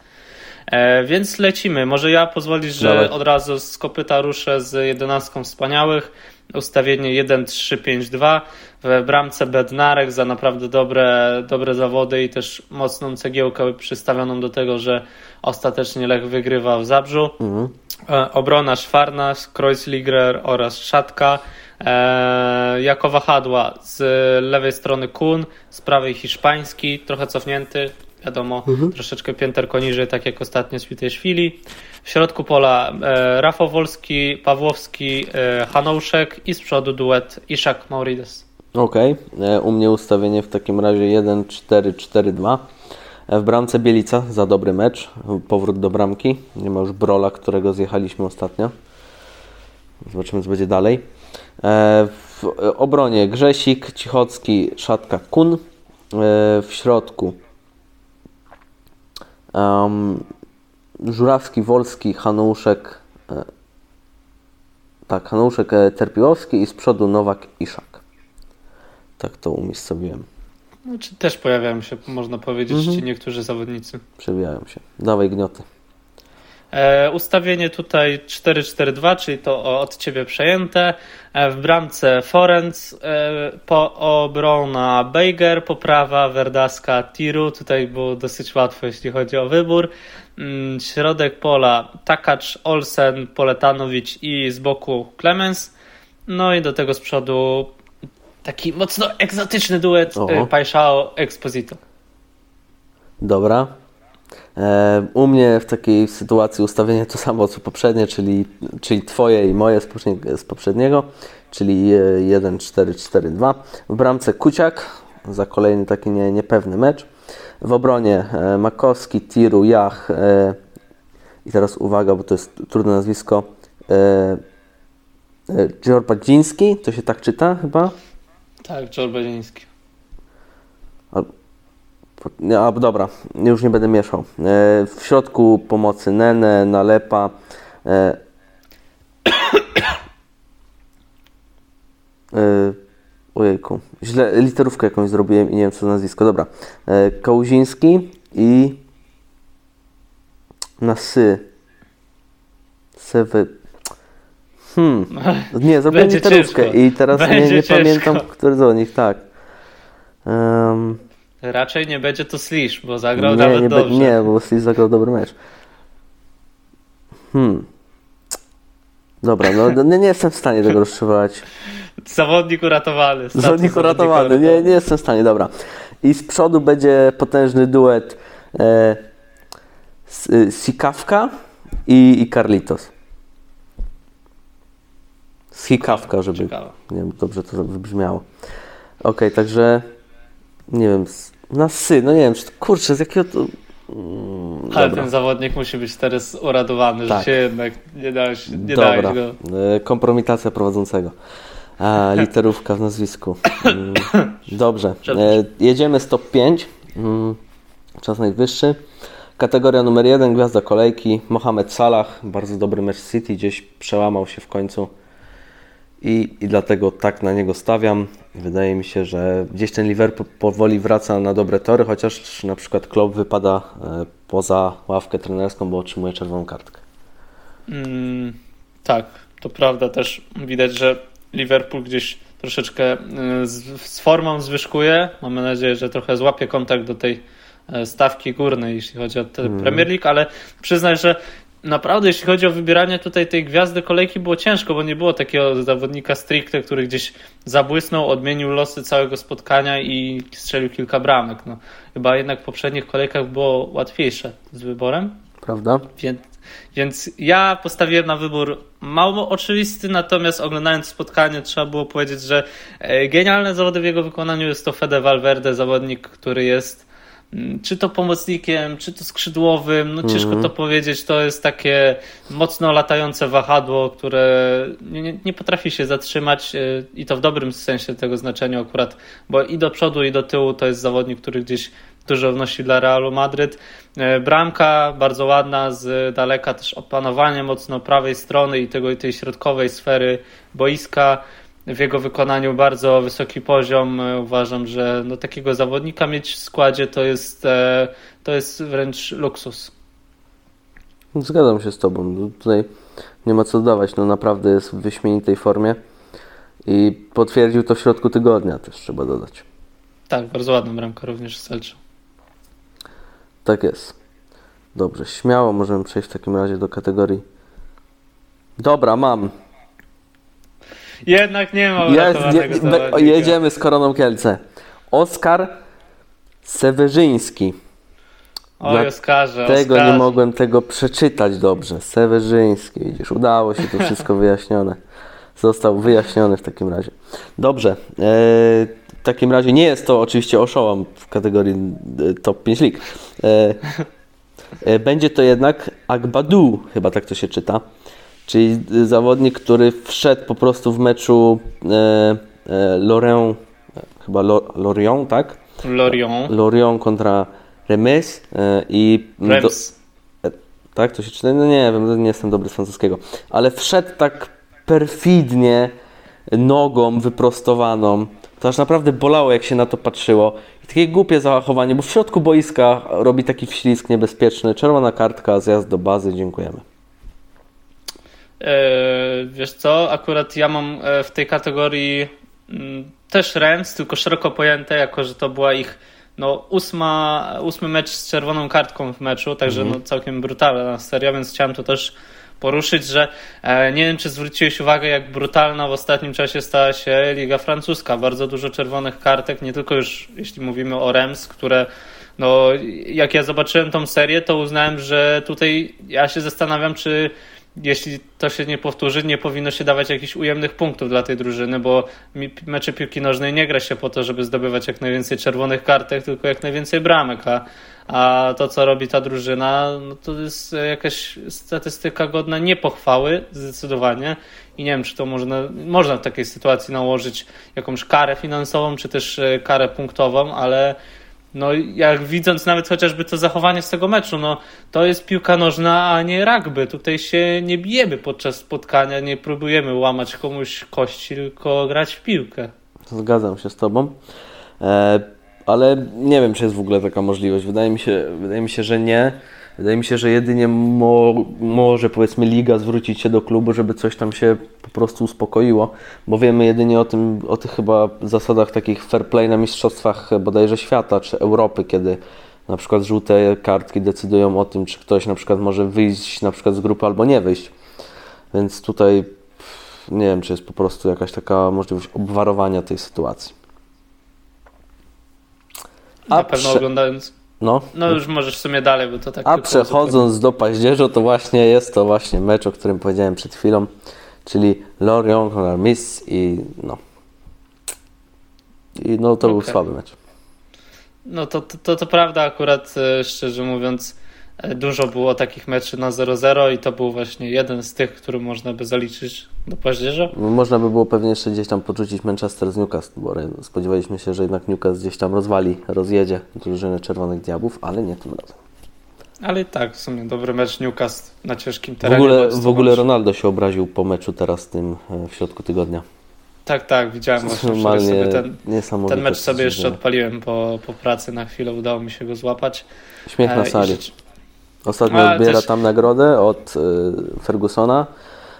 Więc lecimy. Może ja pozwolisz, że Dawaj. od razu z kopyta ruszę z jedenastką wspaniałych. Ustawienie 1-3-5-2 w bramce Bednarek za naprawdę dobre, dobre zawody i też mocną cegiełkę przystawioną do tego, że ostatecznie Lech wygrywa w Zabrzu. Mhm. E, obrona Szwarna, Kreuzliger oraz Szatka. E, jako wahadła z lewej strony Kun, z prawej Hiszpański, trochę cofnięty, wiadomo, mhm. troszeczkę pięterko niżej, tak jak ostatnio Świteszwili. W środku pola e, Rafał Wolski, Pawłowski, e, Hanouszek i z przodu duet Iszak Maurides. Okej, okay. E, u mnie ustawienie w takim razie 1-4-4-2. E, w bramce Bielica za dobry mecz, powrót do bramki. Nie ma już Brola, którego zjechaliśmy ostatnio. Zobaczymy, co będzie dalej. E, w obronie Grzesik, Cichocki, Szatka, Kun. W środku um, Żurawski, Wolski, Hanuszek, tak, Hanuszek Terpiłowski i z przodu Nowak, Iszak. Tak to umiejscowiłem. Znaczy też pojawiają się, można powiedzieć, mhm. ci niektórzy zawodnicy. Przewijają się. Dawaj gnioty. E, ustawienie tutaj 4-4-2, czyli to od ciebie przejęte. E, w bramce Forenc, e, po, obrona Bejger, poprawa Werdaska Tiru. Tutaj było dosyć łatwo, jeśli chodzi o wybór. Mm, środek pola Takacz, Olsen, Poletanowicz i z boku Clemens. No i do tego z przodu Taki mocno egzotyczny duet Paixao Exposito. Dobra. E, u mnie w takiej sytuacji ustawienie to samo co poprzednie, czyli, czyli Twoje i moje z poprzedniego, czyli 1-4-4-2. W bramce Kuciak za kolejny taki nie, niepewny mecz. W obronie e, Makowski, Tiru, Jach i teraz uwaga, bo to jest trudne nazwisko. Dziorbadziński, to się tak czyta chyba? Tak, George A, dobra, już nie będę mieszał. E, w środku pomocy Nene, Nalepa. E, e, ojejku, źle literówkę jakąś zrobiłem i nie wiem co nazwisko. Dobra. Kałuziński i na sy. Sewy. Hmm. Nie, zrobiłem literówkę i teraz nie, nie pamiętam, który z nich, tak. Um, Raczej nie będzie to Slish, bo zagrał nie, nawet nie dobrze. nie, bo Slish zagrał dobry mecz. Hmm. Dobra, no, no nie, nie jestem w stanie tego rozszyfrować. Zawodnik uratowany. Zawodnik uratowany, nie, nie jestem w stanie, dobra. I z przodu będzie potężny duet e, Sikawka i, i Carlitos. Z hikawka, żeby Ciekawe. nie wiem, dobrze to wybrzmiało. Okej, okay, także nie wiem, na sy, no nie wiem, czy, kurczę, z jakiego to... Mm, Ale ten zawodnik musi być teraz uradowany, tak. że się jednak nie dałeś, nie dałeś go. E, kompromitacja prowadzącego. A, literówka w nazwisku. Mm, dobrze. E, jedziemy z top 5. Mm, czas najwyższy. Kategoria numer 1, gwiazda kolejki. Mohamed Salah, bardzo dobry mecz City, gdzieś przełamał się w końcu i, i dlatego tak na niego stawiam. Wydaje mi się, że gdzieś ten Liverpool powoli wraca na dobre tory, chociaż na przykład Klopp wypada e, poza ławkę trenerską, bo otrzymuje czerwoną kartkę. Mm, tak, to prawda też widać, że Liverpool gdzieś troszeczkę e, z, z formą zwyżkuje. Mamy nadzieję, że trochę złapie kontakt do tej e, stawki górnej, jeśli chodzi o mm. Premier League, ale przyznaj, że naprawdę, jeśli chodzi o wybieranie tutaj tej gwiazdy kolejki, było ciężko, bo nie było takiego zawodnika stricte, który gdzieś zabłysnął, odmienił losy całego spotkania i strzelił kilka bramek. No, chyba jednak w poprzednich kolejkach było łatwiejsze z wyborem. Prawda? Więc, Więc ja postawiłem na wybór mało oczywisty, natomiast oglądając spotkanie trzeba było powiedzieć, że e, genialne zawody w jego wykonaniu jest to Fede Valverde, zawodnik, który jest czy to pomocnikiem, czy to skrzydłowym, no ciężko Mhm. to powiedzieć, to jest takie mocno latające wahadło, które nie, nie- nie potrafi się zatrzymać e, i to w dobrym sensie tego znaczenia akurat, bo i do przodu i do tyłu to jest zawodnik, który gdzieś dużo wnosi dla Realu Madryt. E, Bramka bardzo ładna, z daleka też opanowanie mocno prawej strony i tego i tej środkowej sfery boiska. W jego wykonaniu bardzo wysoki poziom. E, Uważam, że no, takiego zawodnika mieć w składzie to jest, e, to jest wręcz luksus. Zgadzam się z Tobą. No, Tutaj nie ma co dodawać. No naprawdę jest w wyśmienitej formie i potwierdził to w środku tygodnia też trzeba dodać. Tak, bardzo ładna bramka również Selczu. Tak jest. Dobrze, śmiało możemy przejść w takim razie do kategorii. Dobra, mam. Jednak nie ma Jest, je, be- jedziemy z Koroną Kielce. Oskar Sewerzyński. Oj, Oskarze, Tego Oskarze. nie mogłem tego przeczytać dobrze. Sewerzyński, widzisz, udało się to wszystko wyjaśnione. Został wyjaśniony w takim razie. Dobrze. e, w takim razie nie jest to oczywiście oszołom w kategorii e, top 5 lig. E, będzie to jednak Agbadu, chyba tak to się czyta. Czyli e, zawodnik, który wszedł po prostu w meczu e, e, Lorient, e, chyba Lo- Lorient, tak? Lorient. Lorient kontra Remes e, i do, Rems. tak to się czyta, no nie wiem, nie jestem dobry z francuskiego, ale wszedł tak perfidnie nogą wyprostowaną, to aż naprawdę bolało jak się na to patrzyło i takie głupie zachowanie, bo w środku boiska robi taki wślizg niebezpieczny, czerwona kartka, zjazd do bazy, dziękujemy. E, wiesz co, akurat ja mam e, w tej kategorii mm, też Rams, tylko szeroko pojęte, jako że to była ich no, ósma, ósmy mecz z czerwoną kartką w meczu, także no, całkiem brutalna seria, więc chciałem to też poruszyć, że e, nie wiem, czy zwróciłeś uwagę, jak brutalna w ostatnim czasie stała się Liga Francuska. Bardzo dużo czerwonych kartek, nie tylko już jeśli mówimy o Rems, które no, jak ja zobaczyłem tą serię, to uznałem, że tutaj ja się zastanawiam, czy jeśli to się nie powtórzy, nie powinno się dawać jakichś ujemnych punktów dla tej drużyny, bo mecze piłki nożnej nie gra się po to, żeby zdobywać jak najwięcej czerwonych kartek, tylko jak najwięcej bramek, a, a to, co robi ta drużyna, no to jest jakaś statystyka godna niepochwały, zdecydowanie. I nie wiem, czy to można, można w takiej sytuacji nałożyć jakąś karę finansową, czy też e, karę punktową, ale no jak widząc nawet chociażby to zachowanie z tego meczu, no to jest piłka nożna, a nie rugby. Tutaj się nie bijemy podczas spotkania, nie próbujemy łamać komuś kości, tylko grać w piłkę. Zgadzam się z Tobą. E, ale nie wiem, czy jest w ogóle taka możliwość. Wydaje mi się, wydaje mi się że nie. Wydaje mi się, że jedynie mo, może powiedzmy liga zwrócić się do klubu, żeby coś tam się po prostu uspokoiło, bo wiemy jedynie o tym, o tych chyba zasadach takich fair play na mistrzostwach bodajże świata czy Europy, kiedy na przykład żółte kartki decydują o tym, czy ktoś na przykład może wyjść na przykład z grupy albo nie wyjść. Więc tutaj nie wiem, czy jest po prostu jakaś taka możliwość obwarowania tej sytuacji. Na A pewno prze- oglądając. No, No już możesz w sumie dalej, bo to tak. a przechodząc do paździerza, to właśnie jest to właśnie mecz, o którym powiedziałem przed chwilą, czyli Lorient kontra Miss i no. I no to był Okej. słaby mecz. No to, to, to, to prawda, akurat e, szczerze mówiąc, dużo było takich meczy na 0-0 i to był właśnie jeden z tych, który można by zaliczyć do paździerza. Można by było pewnie jeszcze gdzieś tam podrzucić Manchester z Newcastle, bo spodziewaliśmy się, że jednak Newcastle gdzieś tam rozwali, rozjedzie drużynę Czerwonych Diabłów, ale nie tym razem. Ale i tak, w sumie dobry mecz Newcastle na ciężkim W terenie. ogóle, bo w ogóle Ronaldo się obraził po meczu teraz tym e, w środku tygodnia. Tak, tak, widziałem właśnie Normalnie sobie ten, ten mecz sobie jeszcze odpaliłem po, po pracy na chwilę, udało mi się go złapać. Śmiech na E, i sali. rzecz- Ostatnio Ale odbiera też- tam nagrodę od y, Fergusona,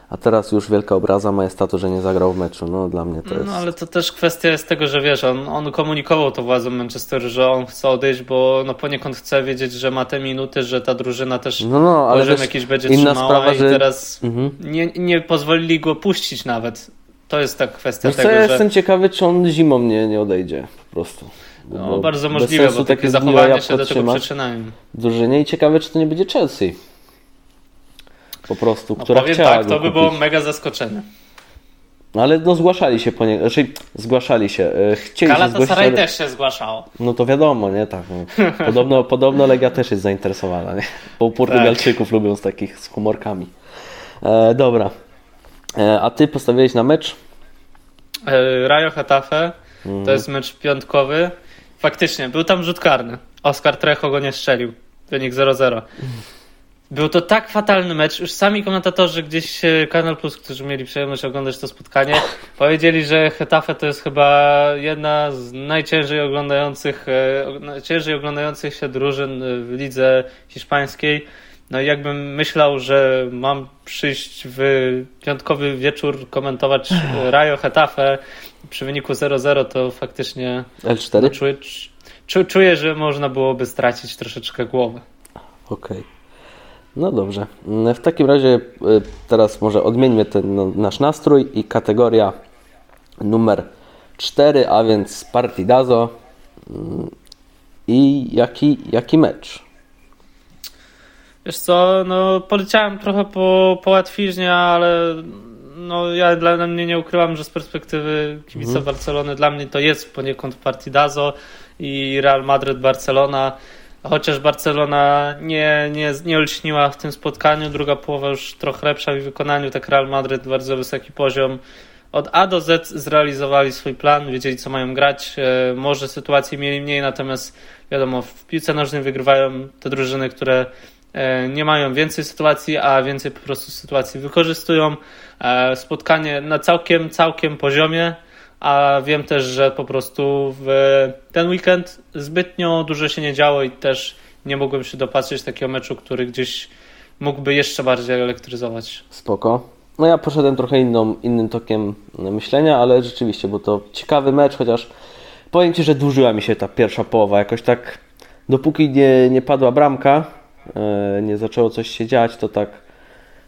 a teraz już wielka obraza majestatu, że nie zagrał w meczu. No dla mnie to jest... No ale to też kwestia jest tego, że wiesz, on, on komunikował to władzom Manchesteru, że on chce odejść, bo no poniekąd chce wiedzieć, że ma te minuty, że ta drużyna też No, no, ale jakiś będzie inna trzymała sprawa, i że... teraz Mhm. nie, nie pozwolili go puścić nawet. To jest ta kwestia Wiesz co, tego, ja że jestem ciekawy, czy on zimą nie, nie odejdzie po prostu. No, Bo bardzo możliwe, sensu bo takie takie zachowania się do tego w drużynie i ciekawe, czy to nie będzie Chelsea. po prostu, No, która powiem chciała tak, to by kupić. było mega zaskoczenie. No ale no zgłaszali się po niego, znaczy zgłaszali się, e, chcieli się zgłosić, Galatasaray ale... też się zgłaszało. No to wiadomo, nie? Tak. No. Podobno, podobno Legia też jest zainteresowana, nie? Bo Portugalczyków lubią z takich z humorkami. E, dobra. E, a ty postawiłeś na mecz? E, Rayo Hetafe Mhm. to jest mecz piątkowy. Faktycznie, był tam rzut karny. Oskar Trecho go nie strzelił. Wynik 0-0. Był to tak fatalny mecz. Już sami komentatorzy gdzieś e, Kanal Plus, którzy mieli przyjemność oglądać to spotkanie, powiedzieli, że Hetafe to jest chyba jedna z najciężej oglądających, e, najciężej oglądających się drużyn e, w lidze hiszpańskiej. No i jakbym myślał, że mam przyjść w piątkowy wieczór komentować Rayo Hetafe przy wyniku 0-0, to faktycznie L4? no, czuję, czu, czuję, że można byłoby stracić troszeczkę głowę. Okej. No dobrze. Mm, W takim razie y, teraz może odmieńmy ten no, nasz nastrój i kategoria numer 4, a więc Partidazo. Mm, I jaki, jaki mecz? Wiesz co, no poleciałem trochę po, po łatwiźnie, ale no ja dla mnie nie ukrywam, że z perspektywy kibica Barcelony dla mnie to jest poniekąd Partidazo i Real Madrid Barcelona. Chociaż Barcelona nie, nie, nie olśniła w tym spotkaniu, druga połowa już trochę lepsza w wykonaniu, tak Real Madrid bardzo wysoki poziom. Od A do Z zrealizowali swój plan, wiedzieli co mają grać. E, Może sytuacji mieli mniej, natomiast wiadomo, w piłce nożnej wygrywają te drużyny, które nie mają więcej sytuacji, a więcej po prostu sytuacji wykorzystują. E, Spotkanie na całkiem, całkiem poziomie, a wiem też, że po prostu w ten weekend zbytnio dużo się nie działo i też nie mogłem się dopatrzeć takiego meczu, który gdzieś mógłby jeszcze bardziej elektryzować. Spoko. No ja poszedłem trochę inną, innym tokiem myślenia, ale rzeczywiście, bo to ciekawy mecz, chociaż powiem Ci, że dłużyła mi się ta pierwsza połowa. Jakoś tak, dopóki nie, nie padła bramka, e, nie zaczęło coś się dziać, to tak,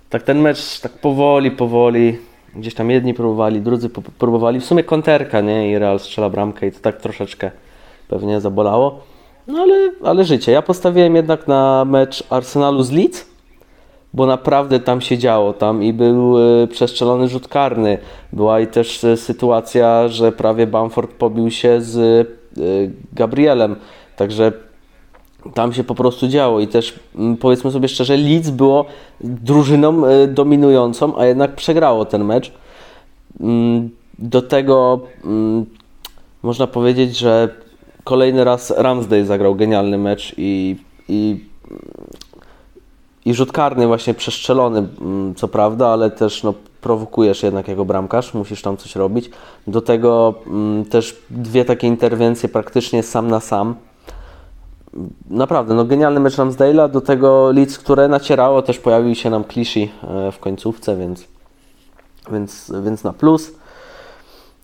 tak ten mecz tak powoli, powoli, gdzieś tam jedni próbowali, drudzy próbowali. W sumie konterka, nie? I Real strzela bramkę i to tak troszeczkę pewnie zabolało. No ale, ale życie. Ja postawiłem jednak na mecz Arsenalu z Leeds bo naprawdę tam się działo tam i był e, przestrzelony rzut karny. Była i też e, sytuacja, że prawie Bamford pobił się z e, Gabrielem. Także tam się po prostu działo i też mm, powiedzmy sobie szczerze, Leeds było drużyną e, dominującą, a jednak przegrało ten mecz. Mm, Do tego mm, można powiedzieć, że kolejny raz Ramsdale zagrał genialny mecz i, i i rzut karny właśnie przestrzelony, co prawda, ale też no, prowokujesz jednak jako bramkarz, musisz tam coś robić. Do tego też dwie takie interwencje praktycznie sam na sam. Naprawdę, no genialny mecz Ramsdale'a, do tego Leeds, które nacierało, też pojawił się nam Clichy e, w końcówce, więc, więc, więc na plus.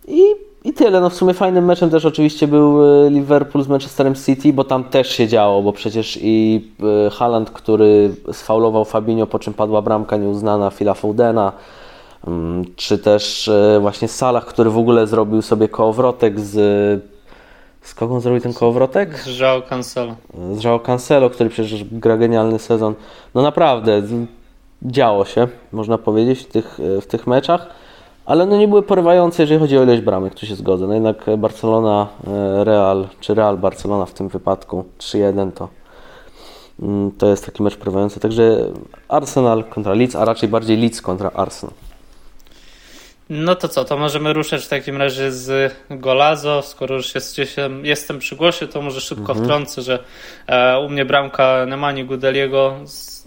I, I tyle. No w sumie fajnym meczem też oczywiście był e, Liverpool z Manchesterem City, bo tam też się działo, bo przecież i e, Haaland, który sfaulował Fabinho, po czym padła bramka nieuznana Phila Foudena, mm, czy też właśnie Salah, który w ogóle zrobił sobie kołowrotek z... Z kogo on zrobił ten kołowrotek? Z João Cancelo. z João Cancelo, który przecież gra genialny sezon. No naprawdę, działo się, można powiedzieć, w tych, w tych meczach, ale no nie były porywające, jeżeli chodzi o ilość bramek, tu się zgodzę. No jednak Barcelona, e, Real, czy Real Barcelona w tym wypadku 3-1 to, mm, to jest taki mecz porywający. Także Arsenal kontra Leeds, a raczej bardziej Leeds kontra Arsenal. No to co, to możemy ruszać w takim razie z Golazo. Skoro już jest, jestem, przy głosie, to może szybko wtrącę, że e, u mnie bramka Nemani Gudeliego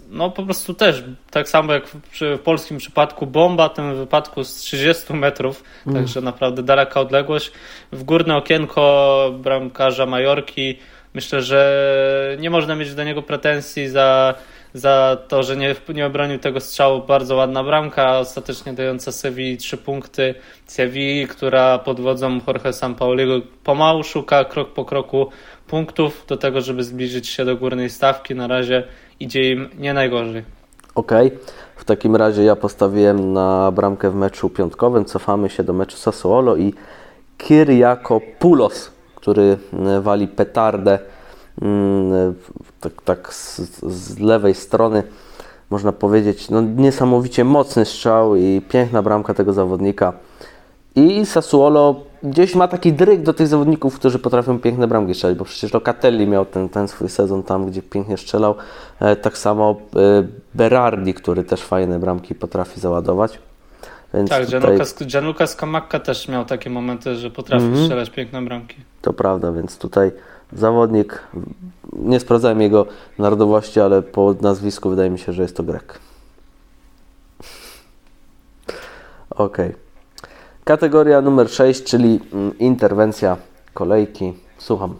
no po prostu też, tak samo jak w, przy, w polskim przypadku bomba, w tym wypadku z 30 metrów, także naprawdę daleka odległość. W górne okienko bramkarza Majorki. Myślę, że nie można mieć do niego pretensji za, za to, że nie, nie obronił tego strzału. Bardzo ładna bramka, ostatecznie dająca Sewilli trzy punkty. Sewilli, która pod wodzą Jorge Sampaoliego pomału szuka krok po kroku punktów do tego, żeby zbliżyć się do górnej stawki. Na razie idzie im nie najgorzej. Ok, w takim razie ja postawiłem na bramkę w meczu piątkowym. Cofamy się do meczu Sassuolo i Kyriakopoulos, który mm, wali petardę mm, tak, tak z, z lewej strony można powiedzieć, no, niesamowicie mocny strzał i piękna bramka tego zawodnika. I Sassuolo gdzieś ma taki dryg do tych zawodników, którzy potrafią piękne bramki strzelać, bo przecież Locatelli miał ten, ten swój sezon tam, gdzie pięknie strzelał. E, tak samo e, Berardi, który też fajne bramki potrafi załadować. Więc tak, tutaj... Gianluca Scamacca też miał takie momenty, że potrafi mm -hmm. strzelać piękne bramki. To prawda, więc tutaj zawodnik, nie sprawdzałem jego narodowości, ale po nazwisku wydaje mi się, że jest to Grek. Okay. Kategoria numer 6, czyli mm, interwencja kolejki. Słucham.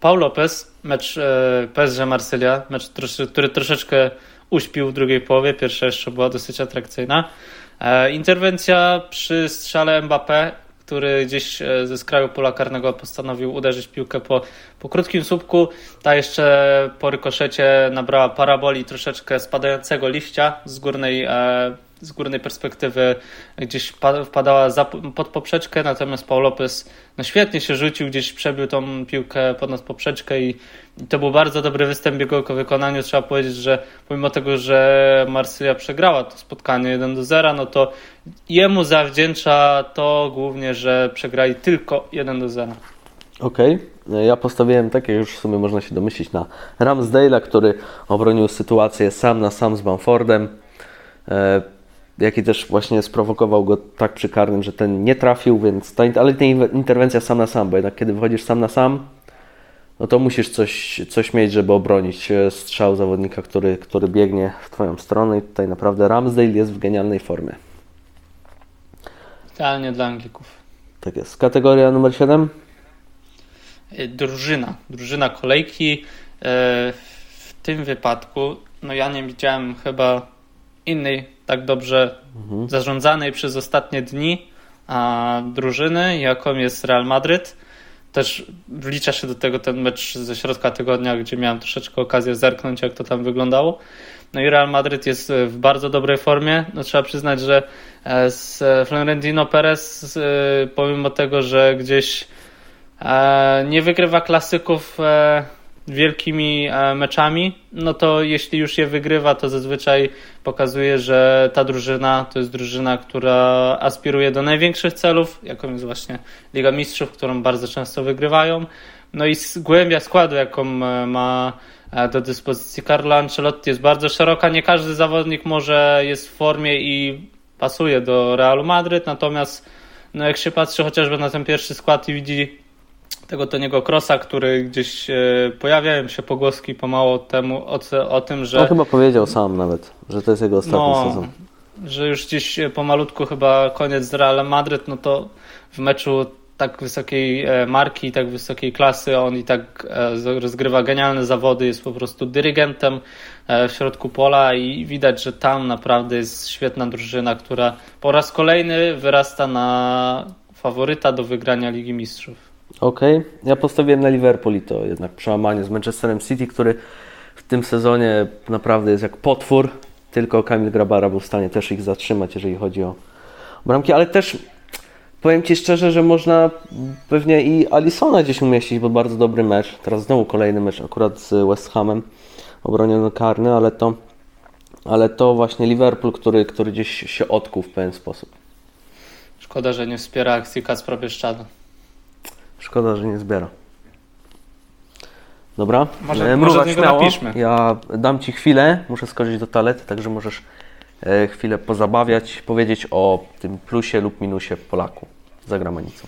Paul Lopez, mecz e, PSG Marsylia, mecz, który troszeczkę uśpił w drugiej połowie. Pierwsza jeszcze była dosyć atrakcyjna. E, interwencja przy strzale Mbappé, który gdzieś e, ze skraju pola karnego postanowił uderzyć piłkę po, po krótkim słupku. Ta jeszcze po rykoszecie nabrała paraboli troszeczkę spadającego liścia z górnej z górnej perspektywy gdzieś wpadała pod poprzeczkę, natomiast Paul Lopez no świetnie się rzucił, gdzieś przebił tą piłkę ponad poprzeczkę i, i to był bardzo dobry występ jego wykonaniu. Trzeba powiedzieć, że pomimo tego, że Marsylia przegrała to spotkanie 1 do 0, no to jemu zawdzięcza to głównie, że przegrali tylko 1 do 0. Okej, okay. ja postawiłem takie już w sumie można się domyślić na Ramsdale'a, który obronił sytuację sam na sam z Bamfordem. E, jaki też właśnie sprowokował go tak przy karnym, że ten nie trafił, więc ta, ale ta interwencja sam na sam, bo jednak kiedy wychodzisz sam na sam, no to musisz coś, coś mieć, żeby obronić e, strzał zawodnika, który, który biegnie w Twoją stronę i tutaj naprawdę Ramsdale jest w genialnej formie. Idealnie dla Anglików. Tak jest. Kategoria numer 7? E, drużyna. Drużyna kolejki. E, w tym wypadku, no ja nie widziałem chyba innej tak dobrze mhm. zarządzanej przez ostatnie dni a, drużyny, jaką jest Real Madryt. Też wlicza się do tego ten mecz ze środka tygodnia, gdzie miałem troszeczkę okazję zerknąć, jak to tam wyglądało. No i Real Madryt jest w bardzo dobrej formie. No, trzeba przyznać, że e, z Florentino Perez, pomimo tego, że gdzieś e, nie wygrywa klasyków e, wielkimi e, meczami, no to jeśli już je wygrywa, to zazwyczaj pokazuje, że ta drużyna to jest drużyna, która aspiruje do największych celów, jaką jest właśnie Liga Mistrzów, którą bardzo często wygrywają. No i głębia składu, jaką e, ma e, do dyspozycji Carlo Ancelotti jest bardzo szeroka. Nie każdy zawodnik może jest w formie i pasuje do Realu Madryt, natomiast no jak się patrzy chociażby na ten pierwszy skład i widzi tego Toniego Krosa, który gdzieś e, pojawiają się pogłoski pomału temu, o, o tym, że... On chyba powiedział sam nawet, że to jest jego ostatni no, sezon. Że już gdzieś pomalutku chyba koniec z Realem Madryt, no to w meczu tak wysokiej e, marki tak wysokiej klasy, on i tak e, rozgrywa genialne zawody, jest po prostu dyrygentem w środku pola i widać, że tam naprawdę jest świetna drużyna, która po raz kolejny wyrasta na faworyta do wygrania Ligi Mistrzów. Okej, okay. ja postawiłem na Liverpool i to jednak przełamanie z Manchesterem City, który w tym sezonie naprawdę jest jak potwór. Tylko Kamil Grabara był w stanie też ich zatrzymać, jeżeli chodzi o bramki, ale też powiem Ci szczerze, że można pewnie i Alisona gdzieś umieścić, bo bardzo dobry mecz. Teraz znowu kolejny mecz akurat z West Hamem, obroniony karny, ale to, ale to właśnie Liverpool, który, który gdzieś się odkuł w pewien sposób. Szkoda, że nie wspiera akcji Kacpra Bieszczada. Szkoda, że nie zbiera. Dobra, może, może śmiało. Napiszmy. Ja dam Ci chwilę, muszę skoczyć do toalety, także możesz e, chwilę pozabawiać, powiedzieć o tym plusie lub minusie Polaku za granicą.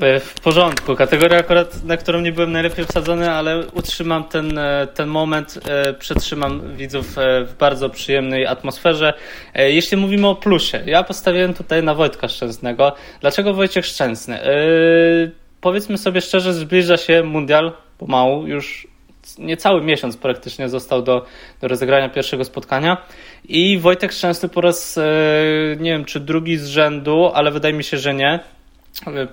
E, w porządku. Kategoria akurat, na którą nie byłem najlepiej wsadzony, ale utrzymam ten, e, ten moment, przetrzymam widzów w bardzo przyjemnej atmosferze. Jeśli mówimy o plusie, ja postawiłem tutaj na Wojtka Szczęsnego. Dlaczego Wojciech Szczęsny? Powiedzmy sobie szczerze, zbliża się mundial pomału, już niecały miesiąc praktycznie został do, do rozegrania pierwszego spotkania i Wojtek Szczęsny po raz, e, nie wiem czy drugi z rzędu, ale wydaje mi się, że nie.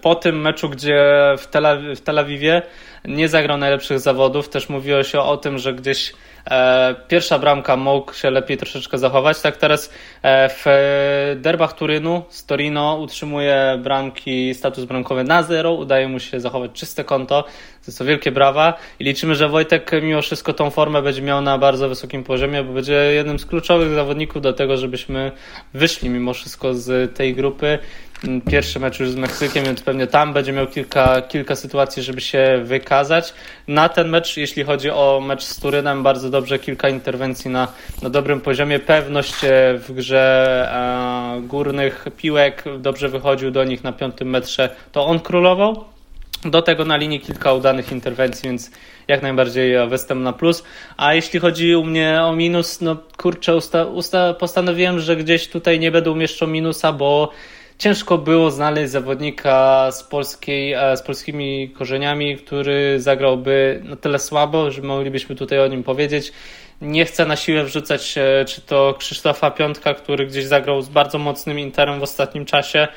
Po tym meczu, gdzie w Tel, w Tel Awiwie nie zagrał najlepszych zawodów, też mówiło się o tym, że gdzieś e, pierwsza bramka mógł się lepiej troszeczkę zachować. Tak teraz e, w derbach Turynu z Torino utrzymuje bramki, status bramkowy na zero, udaje mu się zachować czyste konto, za co wielkie brawa. I liczymy, że Wojtek mimo wszystko tą formę będzie miał na bardzo wysokim poziomie, bo będzie jednym z kluczowych zawodników do tego, żebyśmy wyszli mimo wszystko z tej grupy pierwszy mecz już z Meksykiem, więc pewnie tam będzie miał kilka, kilka sytuacji, żeby się wykazać. Na ten mecz, jeśli chodzi o mecz z Turynem, bardzo dobrze kilka interwencji na, na dobrym poziomie. Pewność w grze e, górnych piłek, dobrze wychodził do nich na piątym metrze, to on królował. Do tego na linii kilka udanych interwencji, więc jak najbardziej występ na plus. A jeśli chodzi u mnie o minus, no kurczę, usta, usta, postanowiłem, że gdzieś tutaj nie będę umieszczał minusa, bo ciężko było znaleźć zawodnika z, polskiej, e, z polskimi korzeniami, który zagrałby na tyle słabo, że moglibyśmy tutaj o nim powiedzieć. Nie chcę na siłę wrzucać e, czy to Krzysztofa Piątka, który gdzieś zagrał z bardzo mocnym Interem w ostatnim czasie,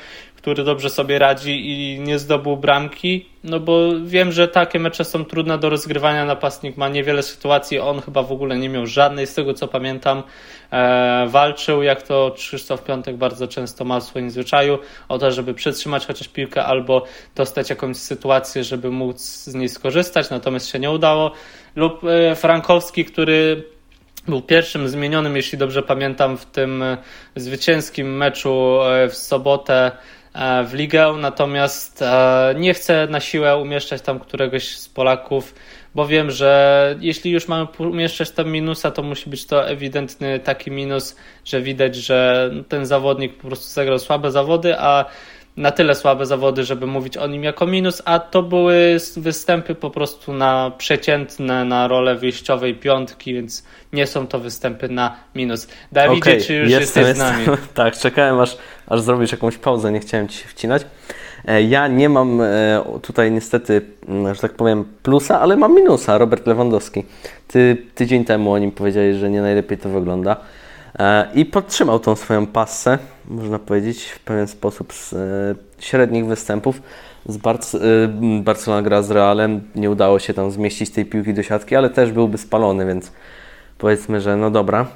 który dobrze sobie radzi i nie zdobył bramki, no bo wiem, że takie mecze są trudne do rozgrywania. Napastnik ma niewiele sytuacji, on chyba w ogóle nie miał żadnej, z tego co pamiętam. E, walczył, jak to Krzysztof Piątek bardzo często ma w swoim zwyczaju, o to, żeby przytrzymać chociaż piłkę albo dostać jakąś sytuację, żeby móc z niej skorzystać, natomiast się nie udało. Lub e, Frankowski, który był pierwszym zmienionym, jeśli dobrze pamiętam, w tym e, zwycięskim meczu e, w sobotę w ligę, natomiast e, nie chcę na siłę umieszczać tam któregoś z Polaków, bo wiem, że jeśli już mamy umieszczać tam minusa, to musi być to ewidentny taki minus, że widać, że ten zawodnik po prostu zagrał słabe zawody, a na tyle słabe zawody, żeby mówić o nim jako minus, a to były występy po prostu na przeciętne, na rolę wyjściowej piątki, więc nie są to występy na minus. Dawidzie, okay, czy już jestem, jesteś z nami? Jestem. Tak, czekałem aż, aż zrobisz jakąś pauzę, nie chciałem Ci się wcinać. E, ja nie mam e, tutaj niestety, mm, że tak powiem, plusa, ale mam minusa, Robert Lewandowski. Ty tydzień temu o nim powiedziałeś, że nie najlepiej to wygląda. E, I podtrzymał tą swoją passę, można powiedzieć, w pewien sposób z średnich występów. Z Barc Barcelona gra z Realem, nie udało się tam zmieścić tej piłki do siatki, ale też byłby spalony, więc powiedzmy, że no dobra.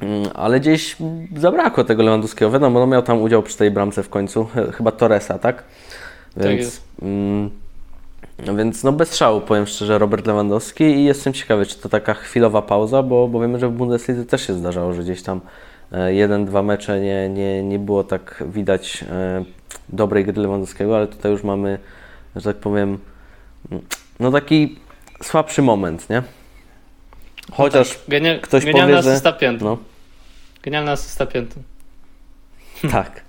Mm, ale gdzieś zabrakło tego Lewandowskiego. Wiadomo, no miał tam udział przy tej bramce w końcu. Chyba Torresa, tak? tak więc, tak jest. Mm, więc no bez szału, powiem szczerze, Robert Lewandowski i jestem ciekawy, czy to taka chwilowa pauza, bo, bo wiemy, że w Bundeslidze też się zdarzało, że gdzieś tam e, jeden, dwa mecze nie, nie, nie było tak widać e, dobrej gry Lewandowskiego, ale tutaj już mamy, że tak powiem, mm, no taki słabszy moment, nie? Chociaż tak, genia- ktoś powie, że... No. Genialna asysta pięty. Tak.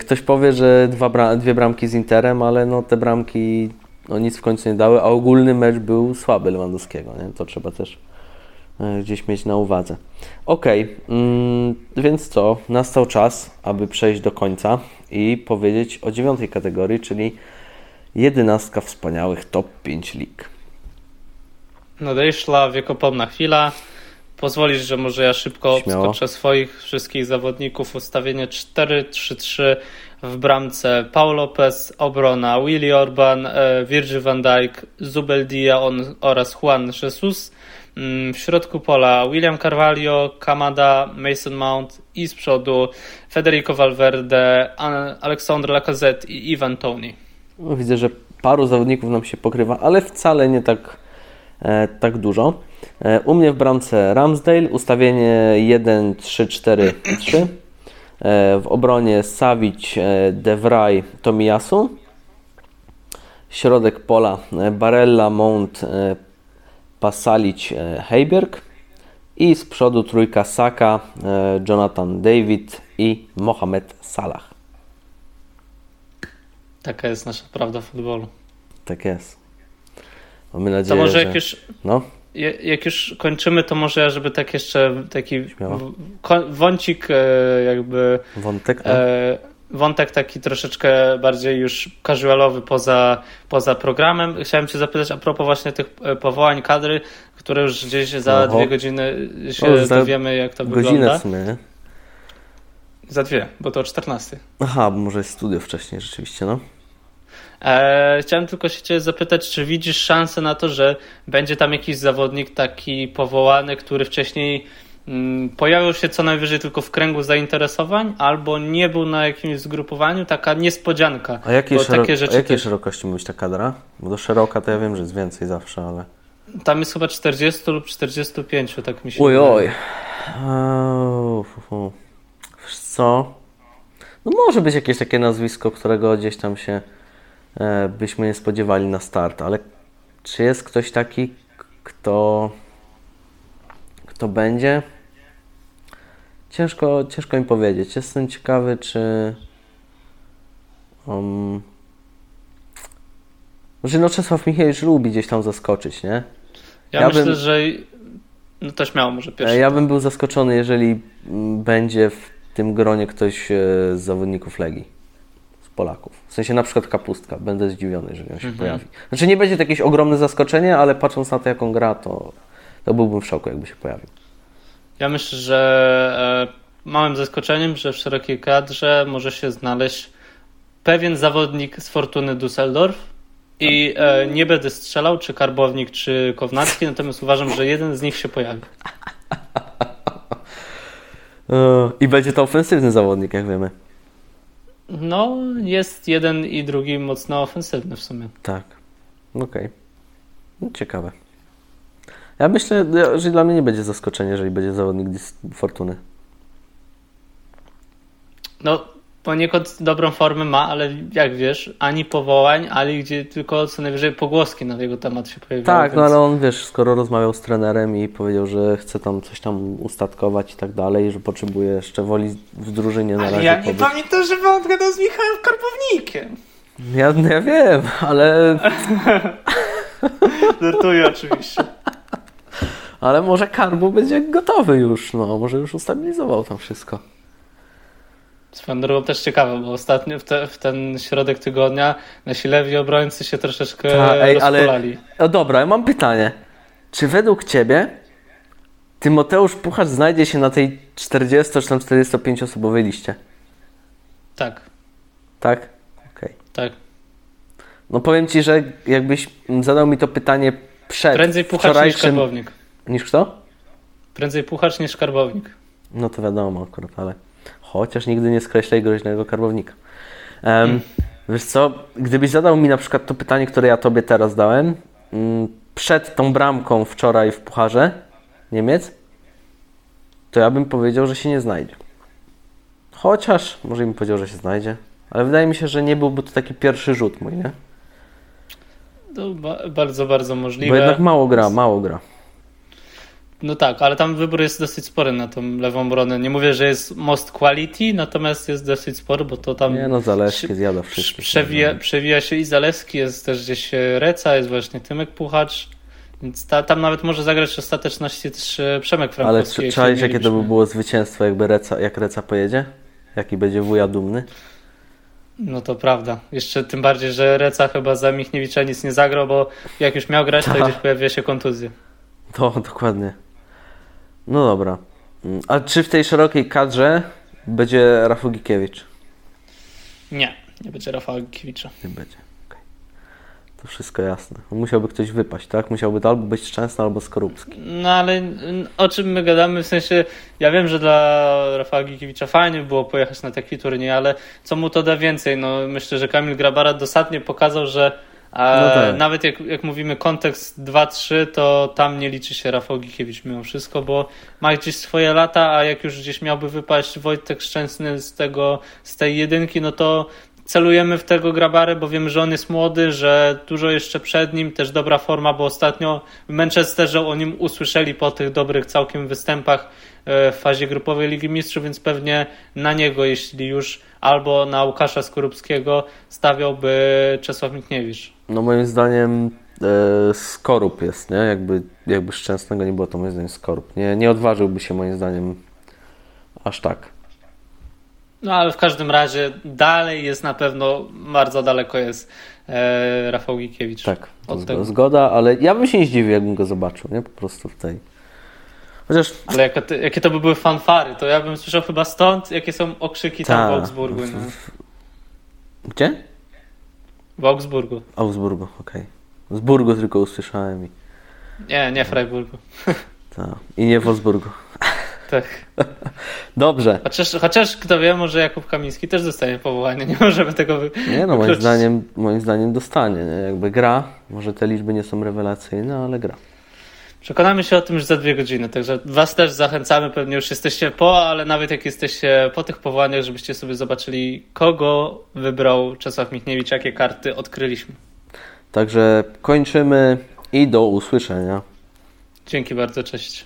Ktoś powie, że dwa dwie bramki z Interem, ale no te bramki no nic w końcu nie dały, a ogólny mecz był słaby Lewandowskiego, nie? To trzeba też e, gdzieś mieć na uwadze. Ok, mm, więc co? Nastał czas, aby przejść do końca i powiedzieć o dziewiątej kategorii, czyli jedenastka wspaniałych top 5 lig nadeszła wiekopomna chwila. Pozwolisz, że może ja szybko Śmiało. skoczę swoich wszystkich zawodników. Ustawienie 4-3-3 w bramce Paul Lopez, obrona Willy Orban, e, Virgil van Dijk, Zubeldia oraz Juan Jesus. Mm, w środku pola William Carvalho, Kamada, Mason Mount i z przodu Federico Valverde, Alexandre Lacazette i Ivan Tony. Widzę, że paru zawodników nam się pokrywa, ale wcale nie tak E, tak dużo. E, u mnie w bramce Ramsdale, ustawienie 1-3-4-3. E, w obronie Savic, De Vrij, Tomiyasu. Środek pola Barella, Mount, Pasalic, Heiberg. I z przodu trójka Saka, Jonathan David i Mohamed Salah. Taka jest nasza prawda futbolu. Tak jest. Mamy nadzieję, to może że... jak już, no? Jak już kończymy, to może ja, żeby tak jeszcze taki wącik e, jakby... Wątek, tak? e, Wątek taki troszeczkę bardziej już casualowy poza, poza programem. Chciałem Cię zapytać a propos właśnie tych e, powołań kadry, które już gdzieś za Oho. dwie godziny się o, dowiemy, jak to godzinę wygląda. Godzinę Za dwie, bo to o 14. Aha, bo może jest studio wcześniej rzeczywiście, no. E, chciałem tylko się Cię zapytać, czy widzisz szansę na to, że będzie tam jakiś zawodnik taki powołany, który wcześniej mm, pojawił się co najwyżej tylko w kręgu zainteresowań, albo nie był na jakimś zgrupowaniu, taka niespodzianka. A jakiej, szero... takie rzeczy a jakiej szerokości mówisz ta kadra? Bo do szeroka to ja wiem, że jest więcej zawsze, ale... Tam jest chyba 40 lub 45, tak mi się Oj, oj. Wiesz co? No może być jakieś takie nazwisko, którego gdzieś tam się byśmy nie spodziewali na start, ale czy jest ktoś taki, kto, kto będzie? Ciężko, ciężko mi powiedzieć. Jestem ciekawy, czy. Um, może no Czesław Michałowicz lubi gdzieś tam zaskoczyć, nie? Ja, ja myślę, bym, że. No też miało może pierwszy. Ja bym był zaskoczony, jeżeli będzie w tym gronie ktoś e, z zawodników Legii, Polaków. W sensie na przykład Kapustka. Będę zdziwiony, jeżeli on się mhm. pojawi. Znaczy nie będzie to jakieś ogromne zaskoczenie, ale patrząc na to, jaką gra, to, to byłbym w szoku, jakby się pojawił. Ja myślę, że e, małym zaskoczeniem, że w szerokiej kadrze może się znaleźć pewien zawodnik z Fortuny Düsseldorf, i e, nie będę strzelał, czy Karbownik, czy Kownacki, natomiast uważam, że jeden z nich się pojawi. E, I będzie to ofensywny zawodnik, jak wiemy. No, jest jeden i drugi mocno ofensywny w sumie. Tak. Okej. Okay. No, ciekawe. Ja myślę, że dla mnie nie będzie zaskoczenie, jeżeli będzie zawodnik Fortuny. No, poniekąd dobrą formę ma, ale jak wiesz, ani powołań, ani gdzie tylko co najwyżej pogłoski na jego temat się pojawiają. Tak, no więc... no ale on wiesz, skoro rozmawiał z trenerem i powiedział, że chce tam coś tam ustatkować i tak dalej, że potrzebuje jeszcze woli w drużynie na ale razie. Ja nie pamiętam, żeby on gadał z Michałem Karbownikiem. Ja, no ja wiem, ale. Żartuję oczywiście. Ale może Karbu będzie gotowy już, no, może już ustabilizował tam wszystko. Swoją drogą też ciekawe, bo ostatnio w, te, w, ten środek tygodnia nasi lewi obrońcy się troszeczkę Ta, ej, ale No dobra, ja mam pytanie. Czy według Ciebie Tymoteusz Puchacz znajdzie się na tej 40 czy tam 45 osobowej liście? Tak. Tak? Okej. Okay. Tak. No powiem Ci, że jakbyś zadał mi to pytanie przed Prędzej Puchacz wczorajszym... niż Karbownik. Niż kto? Prędzej Puchacz niż Karbownik. No to wiadomo akurat, ale chociaż nigdy nie skreślaj groźnego karbownika. Um. Wiesz co, gdybyś zadał mi na przykład to pytanie, które ja Tobie teraz dałem, um, przed tą bramką wczoraj w Pucharze Niemiec, to ja bym powiedział, że się nie znajdzie. Chociaż, może bym powiedział, że się znajdzie, ale wydaje mi się, że nie byłby to taki pierwszy rzut mój, nie? To ba bardzo, bardzo możliwe. Bo jednak mało gra, mało gra. No tak, ale tam wybór jest dosyć spory na tą lewą obronę. Nie mówię, że jest most quality, natomiast jest dosyć spory, bo to tam... Nie no, Zalewski zjada wszystko. Przewija, przewija się i Zalewski, jest też gdzieś Reca, jest właśnie Tymek Puchacz, więc ta, tam nawet może zagrać w ostateczności też e, Przemek Frankowski. Ale czaisz, jakie to by było zwycięstwo, jakby Reca, jak Reca pojedzie? Jaki będzie wuja dumny? No to prawda. Jeszcze tym bardziej, że Reca chyba za Michniewicza nic nie zagrał, bo jak już miał grać, to Ta. gdzieś pojawia się kontuzja. To, dokładnie. No dobra. Mm, a czy w tej szerokiej kadrze będzie Rafał Gikiewicz? Nie, nie będzie Rafała Gikiewicza. Nie będzie. Okay. To wszystko jasne. Musiałby ktoś wypaść, tak? Musiałby to albo być Szczęsny, albo Skorupski. No ale o czym my gadamy? W sensie, ja wiem, że dla Rafała Gikiewicza fajnie było pojechać na taki turniej, ale co mu to da więcej? No myślę, że Kamil Grabarat dosadnie pokazał, że no tak. Nawet jak, jak mówimy kontekst 2-3, to tam nie liczy się Rafał Gikiewicz mimo wszystko, bo ma gdzieś swoje lata, a jak już gdzieś miałby wypaść Wojtek Szczęsny z, tego, z tej jedynki, no to celujemy w tego Grabarę, bo wiemy, że on jest młody, że dużo jeszcze przed nim, też dobra forma, bo ostatnio w Manchesterze o nim usłyszeli po tych dobrych całkiem występach e, w fazie grupowej Ligi Mistrzów, więc pewnie na niego, jeśli już, albo na Łukasza Skorupskiego stawiałby Czesław Mikniewicz. No moim zdaniem e, Skorup jest, nie? Jakby, jakby Szczęsnego nie było, to moim zdaniem Skorup. Nie, nie odważyłby się moim zdaniem aż tak. No ale w każdym razie dalej jest na pewno, bardzo daleko jest e, Rafał Gikiewicz. Tak, zgoda, zgoda, ale ja bym się nie zdziwił, jakbym go zobaczył, nie? Po prostu w tej... Chociaż... Ale jakie to, jakie to by były fanfary, to ja bym słyszał chyba stąd, jakie są okrzyki Ta. tam w Augsburgu. No. Gdzie? W Augsburgu. Augsburgu, okej. Z Burgu tylko usłyszałem i, Nie, nie Freiburgu. ta, i nie w Wolfsburgu. Tak. Dobrze. Chociaż, chociaż kto wie, może Jakub Kamiński też dostanie powołanie. Nie możemy tego wy... Nie no, moim zdaniem, moim zdaniem dostanie, nie? Jakby gra, może te liczby nie są rewelacyjne, ale gra. Przekonamy się o tym już za dwie godziny, także was też zachęcamy, pewnie już jesteście po, ale nawet jak jesteście po tych powołaniach, żebyście sobie zobaczyli, kogo wybrał Czesław Michniewicz, jakie karty odkryliśmy. Także kończymy i do usłyszenia. Dzięki bardzo, cześć.